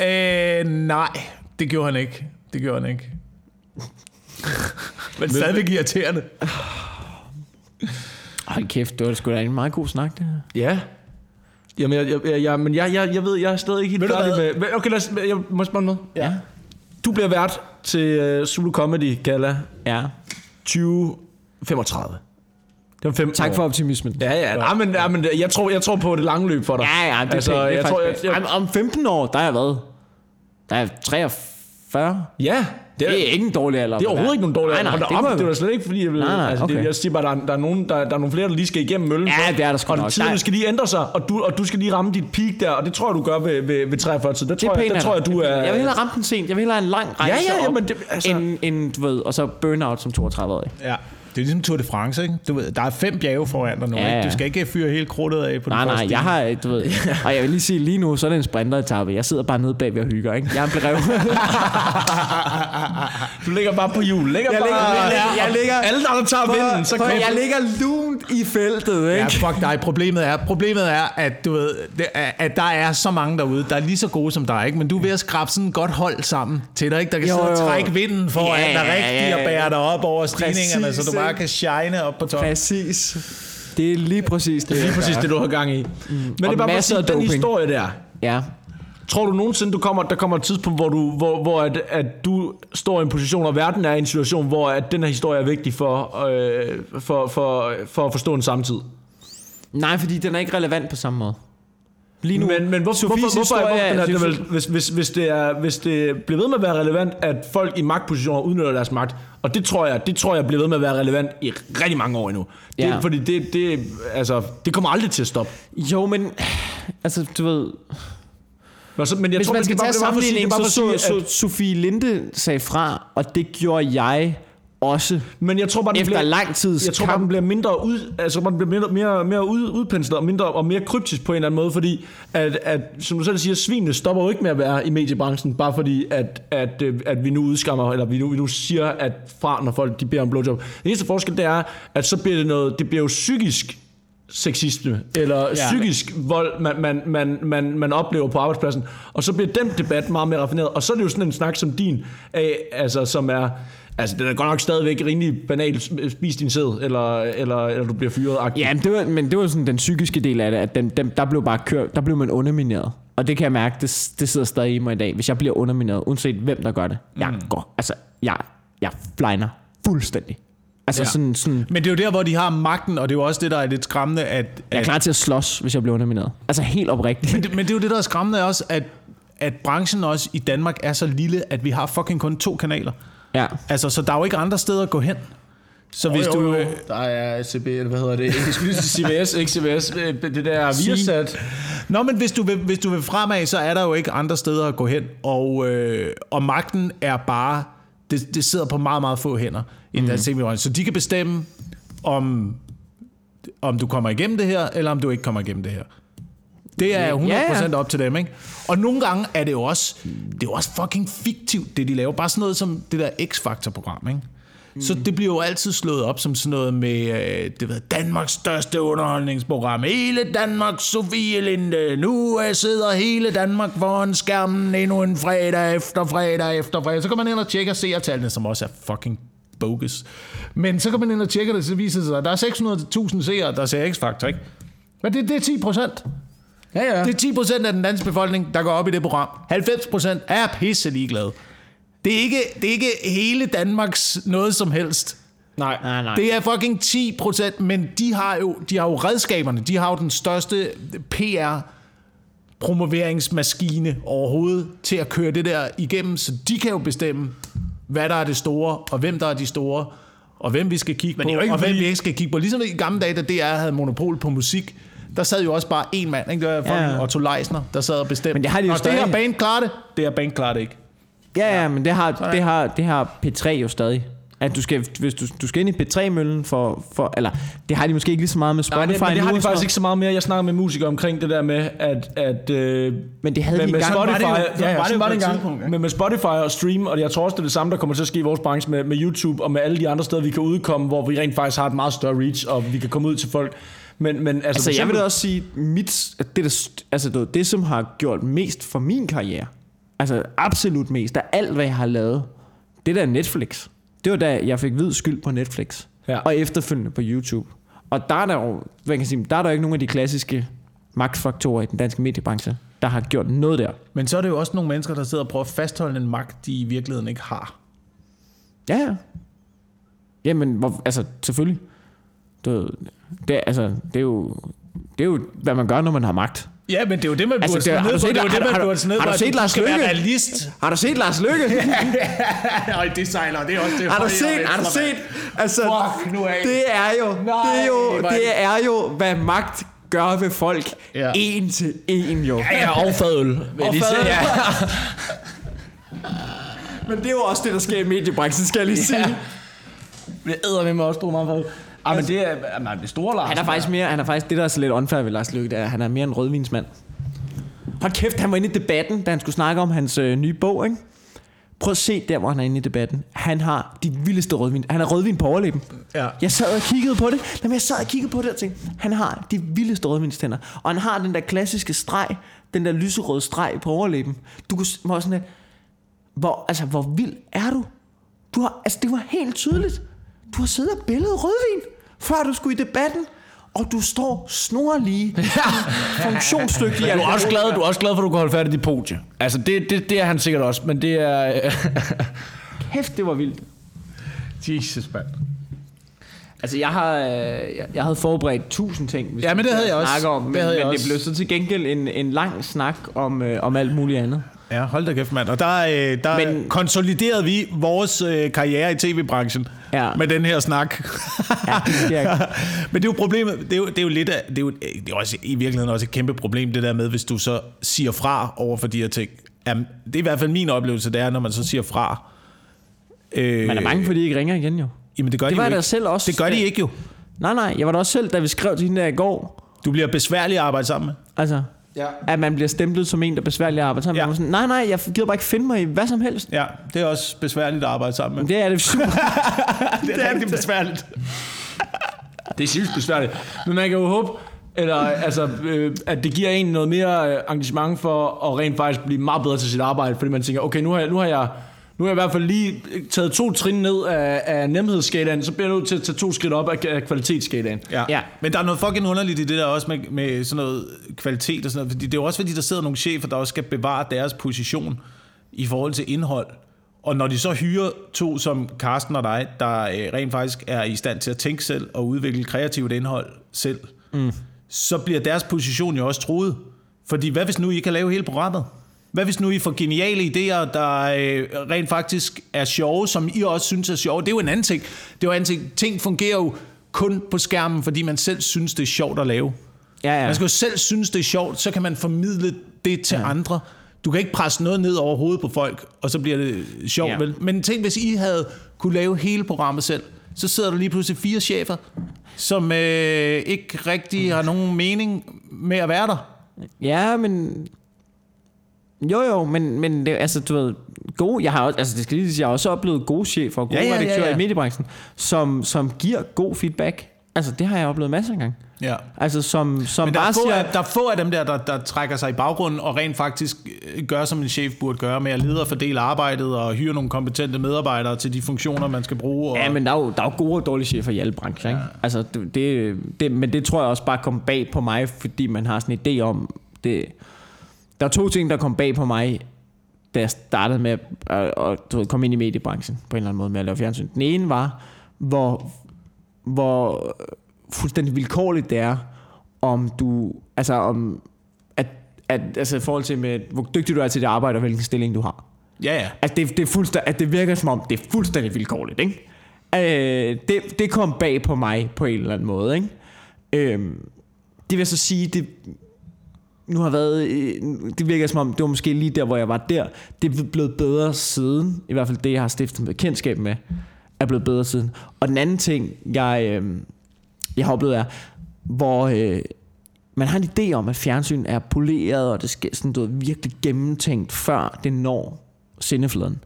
Øh, nej, det gjorde han ikke. Det gjorde han ikke. Men stadigvæk irriterende. Hold kæft, det var sgu da en meget god snak, det her. Ja. Jamen, jeg, jeg, jeg, men jeg, jeg, jeg ved, jeg er stadig ikke helt færdig med... Okay, lad os, jeg må spørge noget. Ja. Du bliver vært til uh, Zulu Comedy Gala Ja. 2035. Det var 15 Tak år. for optimismen. Ja, ja. Nej, men, ja, men jeg, tror, jeg tror på det lange løb for dig. Ja, ja, det er altså, pænt, det er jeg tror, jeg, jeg, Om 15 år, der er jeg hvad? Der er 43. Ja, det er, Det er ikke en dårlig alder. det er overhovedet ikke nogen dårlig Nej, nej, Hold da det op, det var slet ikke, fordi jeg vil... Nej, nej, altså, det, okay. jeg siger bare, der, er- der, er nogen, der, der er nogle flere, der lige skal igennem møllen. Ja, det er der sgu og nok. tiderne Der- skal lige ændre sig, og du, og du skal lige ramme dit peak der, og det tror jeg, du gør ved, ved, ved 43 tid. Der Det er tror, jeg, af tror jeg, du er... Jeg vil hellere ramme den sent. Jeg vil hellere have en lang rejse Ja, ja, ja, men det- altså- end, end, du ved, og så burnout som 32-årig. Ja. Det er ligesom Tour de France, ikke? Du ved, der er fem bjerge foran dig nu, Ja, ikke? ja. Du skal ikke fyre hele krudtet af på den Nej, nej, jeg har, du ved, og jeg vil lige sige, lige nu, så er det en sprinteretappe. Jeg sidder bare nede bag ved og hygger, ikke? Jeg er en brev. Du ligger bare på hjul. Ligger Jeg bare, ligger- jeg ligger- jeg ligger- Alle der, der tager vinden, så For jeg ligger lunt i feltet, ikke? Ja, fuck dig. Problemet er, problemet er at, du ved, det, at der er så mange derude, der er lige så gode som dig, ikke? men du er ved at skrabe sådan et godt hold sammen til dig, ikke? der kan Jo, sidde og trække vinden foran Ja, dig ja, rigtigt ja, og ja. bære dig op over stigningerne, så du bare ikke? kan shine op på toppen. Præcis. Det er lige præcis det. Det er lige præcis det, du har gang i. Men det er bare masser sige, af den historie der. Ja. Tror du nogensinde, du kommer, der kommer et tidspunkt, hvor, du, hvor, hvor at, at du står i en position, og verden er i en situation, hvor at den her historie er vigtig for, øh, for, for, for at forstå en samtid? Nej, fordi den er ikke relevant på samme måde. Lige nu, Men, men hvor, Sofies hvorfor, hvorfor, hvorfor den er, det Sofie- vel, hvis, hvis, hvis, det er, hvis det bliver ved med at være relevant, at folk i magtpositioner udnytter deres magt, og det tror jeg, det tror jeg bliver ved med at være relevant i rigtig mange år endnu. Det, Ja. Fordi det, det, altså, det kommer aldrig til at stoppe. Jo, men... Altså, du ved... Nå, så, men jeg Hvis tror, man det skal bare- tage det er bare for at sige- det sammenligning, bare så, for at så, sige, så at- Sofie Linde sagde fra, og det gjorde jeg også. Men jeg tror bare, den Efter bliver, lang tids Jeg tror bare, den bliver mindre ud, altså den bliver mindre, mere, mere ud, udpenslet og mindre og mere kryptisk på en eller anden måde, fordi at, at som du selv siger, svinene stopper jo ikke med at være i mediebranchen, bare fordi at, at, øh, at vi nu udskammer, eller vi nu, vi nu siger, at fra når folk de beder om blowjob. Den eneste forskel, det er, at så bliver det noget, det bliver jo psykisk sexisme, eller ja. psykisk vold, man, man, man, man, man oplever på arbejdspladsen. Og så bliver den debat meget mere raffineret. Og så er det jo sådan en snak som din, af, altså, som er... Altså, det er godt nok stadigvæk rimelig banalt, spis din sæd, eller, eller, eller du bliver fyret. Ja, men det, var, men det var sådan den psykiske del af det, at den, den, der blev bare kørt, der blev man undermineret. Og det kan jeg mærke, det, det sidder stadig i mig i dag. Hvis jeg bliver undermineret, uanset hvem der gør det, jeg Mm. går, altså, jeg, jeg flyner fuldstændig. Altså Ja. sådan, sådan, Men det er jo der, hvor de har magten, og det er jo også det, der er lidt skræmmende, at... jeg er at klar til at slås, hvis jeg bliver undermineret. Altså helt oprigtigt. men, det, men det er jo det, der er skræmmende også, at, at branchen også i Danmark er så lille, at vi har fucking kun to kanaler. Ja. Altså, så der er jo ikke andre steder at gå hen. Så hvis du... øh, Der er CB, eller hvad hedder det? Jeg skulle CBS, ikke CBS. øh, Det der Viasat. Nå, men hvis du, vil, hvis du vil fremad, så er der jo ikke andre steder at gå hen. Og, øh, og magten er bare... Det, det sidder på meget, meget få hænder i den mm. Så de kan bestemme, om, om du kommer igennem det her, eller om du ikke kommer igennem det her. Det er 100% Ja, ja. op til dem, ikke? Og nogle gange er det jo også, det er jo også fucking fiktivt, det de laver. Bare sådan noget som det der X-Factor-program, ikke? Så det bliver jo altid slået op som sådan noget med, øh, det ved, Danmarks største underholdningsprogram. Hele Danmark, Sofie Linde. Nu øh, sidder hele Danmark foran skærmen endnu en fredag efter fredag efter fredag. Så kan man ind og tjekke seertallene, som også er fucking bogus. Men så kan man ind og tjekke det, så viser det sig, at der er 600.000 seere, der ser X-Factor, ikke? Men det, det er 10 procent. Ja, ja. Det er 10 procent af den danske befolkning, der går op i det program. 90 procent er pisse ligeglade. Det er, ikke, det er ikke hele Danmarks noget som helst. Nej. Nej, nej. Det er fucking 10 procent, men de har, jo, de har jo redskaberne. De har jo den største PR promoveringsmaskine overhovedet til at køre det der igennem, så de kan jo bestemme, hvad der er det store, og hvem der er de store. og hvem vi skal kigge Men på, det er jo ikke og hvem vi ikke skal kigge på. Ligesom i gamle dage, da DR havde monopol på musik, der sad jo også bare én mand, ikke? Det var Ja. Otto Leisner, der sad og bestemte. Men det har de jo Nå, det her band klarer det, det her band klarer det ikke. Ja, ja, men det har, det har, det har P3 jo stadig. At du skal, hvis du, du skal ind i P3-møllen for, for, eller det har de måske ikke lige så meget med Nej, Spotify det, men det har de faktisk ikke så meget mere. Jeg snakker med musikere omkring det der med, at... at øh, Men det havde med, de med. Spotify, var det jo- ja, ja, var det jo var det et engang. ikke? Men med Spotify og stream, og jeg tror også, det er det samme, der kommer til at ske i vores branche med, med YouTube og med alle de andre steder, vi kan udkomme, hvor vi rent faktisk har et meget større reach, og vi kan komme ud til folk. Men, men altså, Altså, for jeg vil eksempel- da også sige, mit, at det, der, altså, det, det, som har gjort mest for min karriere, altså absolut mest af alt, hvad jeg har lavet, det der er Netflix. Det var da, jeg fik hvid skyld på Netflix. Ja. Og efterfølgende på YouTube. Og der er der jo, hvad kan jeg sige, der er der jo ikke nogen af de klassiske magtfaktorer i den danske mediebranche, der har gjort noget der. Men så er det jo også nogle mennesker, der sidder og prøver at fastholde en magt, de i virkeligheden ikke har. Ja, ja. Jamen, hvor, altså, selvfølgelig. Det, det, altså, det, er jo, det er jo, hvad man gør, når man har magt. Ja, men det er jo det, man burde altså, har du ned på. Det er jo har det, du- man har du- burde ned har på. du at set du Lars realist. Har du set Lars Løkke? Øj, det sejler. Det er også det. har du set, og har du set? Altså, Fuck nu af. det er jo, det er jo, det er jo, hvad magt gør ved folk. Ja. En til en, jo. Ja, og fadøl. sige. fadøl. Ja. Men det er jo også det, der sker i mediebranchen, skal jeg lige sige. Det æder med mig også på meget fadøl. Ah, men det er, jamen, det er store Lars. Han er faktisk mere, han er faktisk det, der er så lidt unfair ved Lars Løkke, det er, at han er mere en rødvinsmand. Hold kæft, han var inde i debatten, da han skulle snakke om hans øh, nye bog, ikke? Prøv at se der, hvor han er inde i debatten. Han har de vildeste rødvin. Han har rødvin på overlæben. Ja. Jeg sad og kiggede på det. Jamen, jeg sad og kiggede på det og tænkte, han har de vildeste rødvinstænder. Og han har den der klassiske streg, den der lyserøde streg på overlæben. Du kunne var sådan lidt, hvor, altså, hvor vild er du? du har, altså, det var helt tydeligt. Du har siddet og billedet rødvin, før du skulle i debatten. Og du står snorlige, funktionsdygtig. Du er også glad, du er også glad for, at du kan holde færdig i dit podie. Altså, det, det, det er han sikkert også, men det er... Kæft, det var vildt. Jesus, mand. Altså, jeg har, øh, jeg, jeg havde forberedt tusind ting, hvis Ja, men det havde jeg også. om, Det men, havde jeg men det også. blev så til gengæld en, en lang snak om, øh, om alt muligt andet. Ja, hold da kæft, mand. Og der, øh, der Men- konsoliderede vi vores øh, karriere i tv-branchen Ja. med den her snak. Ja, jeg Men det er jo problemet, det er jo, det er jo lidt af, det er jo det er også, i virkeligheden også et kæmpe problem, det der med, hvis du så siger fra over for de her ting. Jamen, det er i hvert fald min oplevelse, det er, når man så siger fra. Øh, Man er mange, fordi de ikke ringer igen jo. Jamen, det gør Det de var jo ikke. selv også. Det gør de ikke jo. Nej, nej, jeg var da også selv, da vi skrev til hende der i går, Du bliver besværlig at arbejde sammen med. altså, Ja. at man bliver stemplet som en, der er besværlig at arbejde sammen. Ja. Ja. Sådan, nej, nej, jeg gider bare ikke finde mig i hvad som helst. Ja, det er også besværligt at arbejde sammen med. Det er det super. Det er rigtig besværligt. Det er sygt besværligt. Men man kan jo håbe, eller, altså, øh, at det giver en noget mere øh, engagement for at rent faktisk blive meget bedre til sit arbejde, fordi man tænker, okay, nu har jeg, nu har jeg, nu har jeg i hvert fald lige taget to trin ned af, af nemhedsskalaen, så bliver jeg nødt til at tage to skridt op af, af kvalitetsskalaen. Ja. Ja. Men der er noget fucking underligt i det der også med, med sådan noget kvalitet og sådan noget. Fordi det er jo også fordi, der sidder nogle chefer, der også skal bevare deres position i forhold til indhold. Og når de så hyrer to som Carsten og dig, der øh, rent faktisk er i stand til at tænke selv og udvikle kreativt indhold selv, mm. så bliver deres position jo også truet. Fordi hvad hvis nu I kan lave hele programmet? Hvad hvis nu I får geniale idéer, der øh, rent faktisk er sjove, som I også synes er sjove? Det er jo en anden ting. Det er jo en anden ting. Ting fungerer jo kun på skærmen, fordi man selv synes, det er sjovt at lave. Ja, ja. Man skal jo selv synes, det er sjovt, så kan man formidle det til ja. andre. Du kan ikke presse noget ned over hovedet på folk, og så bliver det sjovt, ja. Vel? Men tænk, hvis I havde kunne lave hele programmet selv, så sidder der lige pludselig fire chefer, som øh, ikke rigtig har nogen mening med at være der. Ja, men... Jo, jo, men, men det, altså, du ved, gode, jeg har også, altså det skal lige sige, jeg har også oplevet gode chefer og gode Ja, ja, ja, ja, ja, redaktører i mediebranchen, som, som giver god feedback. Altså, det har jeg oplevet masser af gange. Ja. Altså, som, som Men der er, bare få siger... af, der er få af dem der, der, der trækker sig i baggrunden og rent faktisk øh, gør, som en chef burde gøre, med at lede og fordele arbejdet og hyre nogle kompetente medarbejdere til de funktioner, man skal bruge. Og... Ja, men der er, jo, der er jo gode og dårlige chefer i alle brancher, ikke? Altså, det, det, det, men det tror jeg også bare kom bag på mig, fordi man har sådan en idé om det. Der er to ting, der kom bag på mig, da jeg startede med at, at, at komme ind i mediebranchen på en eller anden måde med at lave fjernsyn. Den ene var, hvor, hvor fuldstændig vilkårligt det er, om du, altså om, at, at, altså i forhold til med, hvor dygtig du er til det arbejde, og hvilken stilling du har. Ja, ja. Altså, det, det, er fuldstændig, at det virker som om, det er fuldstændig vilkårligt, ikke? Øh, det, det kom bag på mig på en eller anden måde, ikke? Øhm, det vil jeg så sige, det, nu har været, øh, det virker som om, det var måske lige der, hvor jeg var der. Det er blevet bedre siden, i hvert fald det, jeg har stiftet med kendskab med, er blevet bedre siden. Og den anden ting, jeg, øh, jeg har oplevet er, hvor øh, man har en idé om, at fjernsyn er poleret, og det skal sådan, du ved, virkelig gennemtænkt, før det når sendefladen.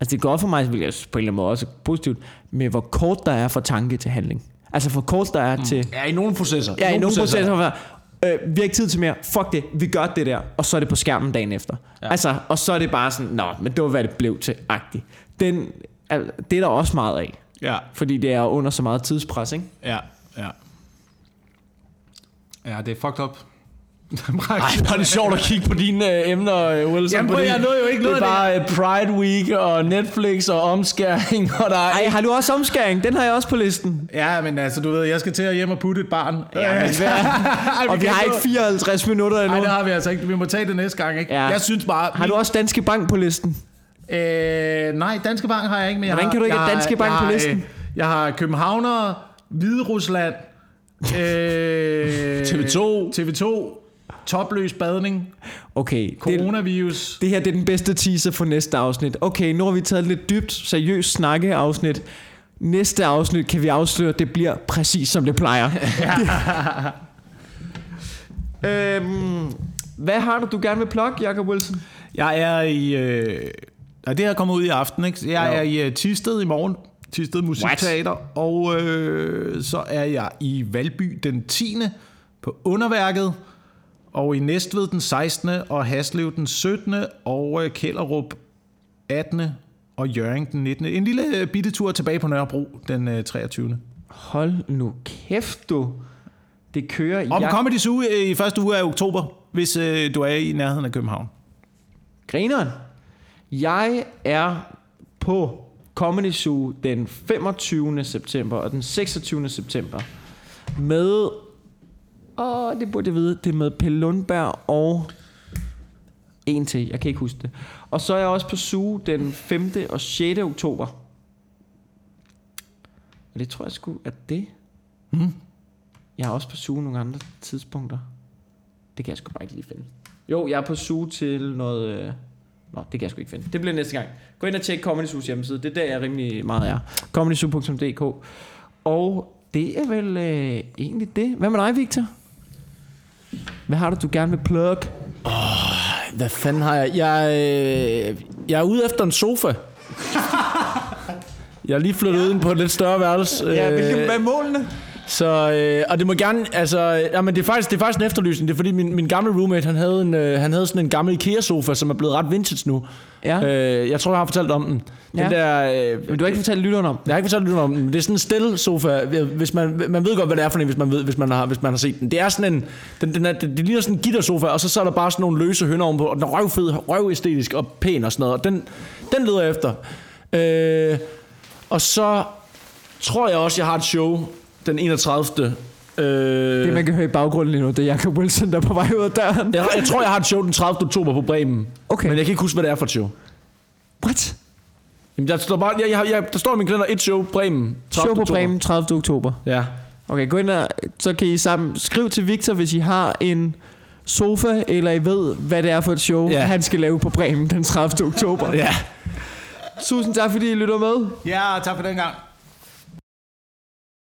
Altså det går for mig, hvilket er på en eller anden måde også positivt, med hvor kort der er fra tanke til handling. Altså hvor kort der er mm. til... Ja, i nogle processer. Ja, i nogle processer. processer øh, vi har ikke tid til mere. Fuck det, vi gør det der, og så er det på skærmen dagen efter. Ja. Altså, og så er det bare sådan, nå, men det var hvad det blev til, agtigt. Den, al, det er der også meget af. Ja. Fordi det er under så meget tidspres, ikke? Ja, ja. Ja, det er fucked up. Ej, var det sjovt at kigge på dine øh, emner, øh, Wilson. Jamen, jeg nåede jo ikke noget Det er bare øh, Pride Week og Netflix og omskæring. Og der er Ej, har du også omskæring? Den har jeg også på listen. Ja, men altså, du ved, jeg skal til at hjem og putte et barn. Ja, men, og vi har ikke 54 minutter endnu. Nej, det har vi altså ikke. Vi må tage det næste gang, ikke? Ja. Jeg synes bare... Har du også Danske Bank på listen? Øh, nej, Danske Bank har jeg ikke, men jeg Hvordan har, kan du ikke jeg, have Danske Bank jeg, på listen? Øh, jeg har Københavner, Hvide Rusland, øh, TV2. TV2, topløs badning, Okay, coronavirus. Det, det her det er den bedste teaser for næste afsnit. Okay, nu har vi taget et lidt dybt, seriøst snakkeafsnit. Næste afsnit kan vi afsløre, at det bliver præcis som det plejer. øhm, hvad har du, du gerne vil plukke, Jacob Wilson? Jeg er i... Øh, det her kommer ud i aften, ikke? Jeg Ja. er i uh, Tisted i morgen. Tisted Musikteater. Og øh, så er jeg i Valby den 10. på Underværket. Og i Næstved den 16. og Haslev den 17. og øh, Kælderup 18. og Jørgen den 19. En lille øh, bitte tur tilbage på Nørrebro den øh, 23. Hold nu kæft, du. Det kører. På Jeg Comedy Zoo øh, i første uge af oktober, hvis øh, du er i nærheden af København. Grineren. Jeg er på Comedy Zoo den 25. september og den 26. september med... Åh, det burde jeg vide. Det er med Pelle Lundberg og en til. Jeg kan ikke huske det. Og så er jeg også på Zoo den 5. og 6. oktober. Og det tror jeg sgu er det. Hmm. Jeg er også på Zoo nogle andre tidspunkter. Det kan jeg sgu bare ikke lige finde. Jo, jeg er på Zoo til noget... Øh... Nå, det kan jeg sgu ikke finde. Det bliver næste gang. Gå ind og tjek Comedy Zoo's hjemmeside. Det er der, jeg rimelig meget er. comedyzoo.dk Og det er vel øh, egentlig det. Hvad med dig, Victor? Hvad har du, du gerne vil plug? Hvad fanden har jeg? Jeg, øh, jeg er ude efter en sofa. Jeg er lige flyttet ja. ud på et lidt større værelse. Ja, øh, hvilke, hvad er målene? Så, øh, og det må gerne, altså, ja, men det er faktisk, det er faktisk en efterlysning. Det er fordi min, min gamle roommate, han havde, en, øh, han havde sådan en gammel IKEA-sofa, som er blevet ret vintage nu. Ja. Øh, jeg tror, jeg har fortalt om den. Den Ja. der, øh, Men du har ikke fortalt lytteren om. jeg har ikke fortalt lidt om den. Det er sådan en stille sofa. Hvis man, man ved godt, hvad det er for en, hvis man, ved, hvis man, har, hvis man har set den. Det er sådan en... Den, den er, det, det ligner sådan en gittersofa, og så, så er der bare sådan nogle løse hønder ovenpå. Og den er røvfed, røvæstetisk og pæn og sådan noget. Og den, den leder jeg efter. Øh, og så tror jeg også, jeg har et show den 31. Øh, Det, man kan høre i baggrunden lige nu, det er Jacob Wilson, der er på vej ud af døren. jeg, jeg tror, jeg har et show den 30. oktober på Bremen. Okay. Men jeg kan ikke huske, hvad det er for et show. What? Jamen, der står, bare, jeg, jeg, jeg, der står i min kalender et show, Bremen. 30. Show på oktober. Bremen 30. oktober. Ja. Okay, gå ind og, så kan I sammen skriv til Victor, hvis I har en sofa, eller I ved, hvad det er for et show, ja. han skal lave på Bremen den 30. oktober. Ja. Tusind tak, fordi I lytter med. Ja, tak for den gang.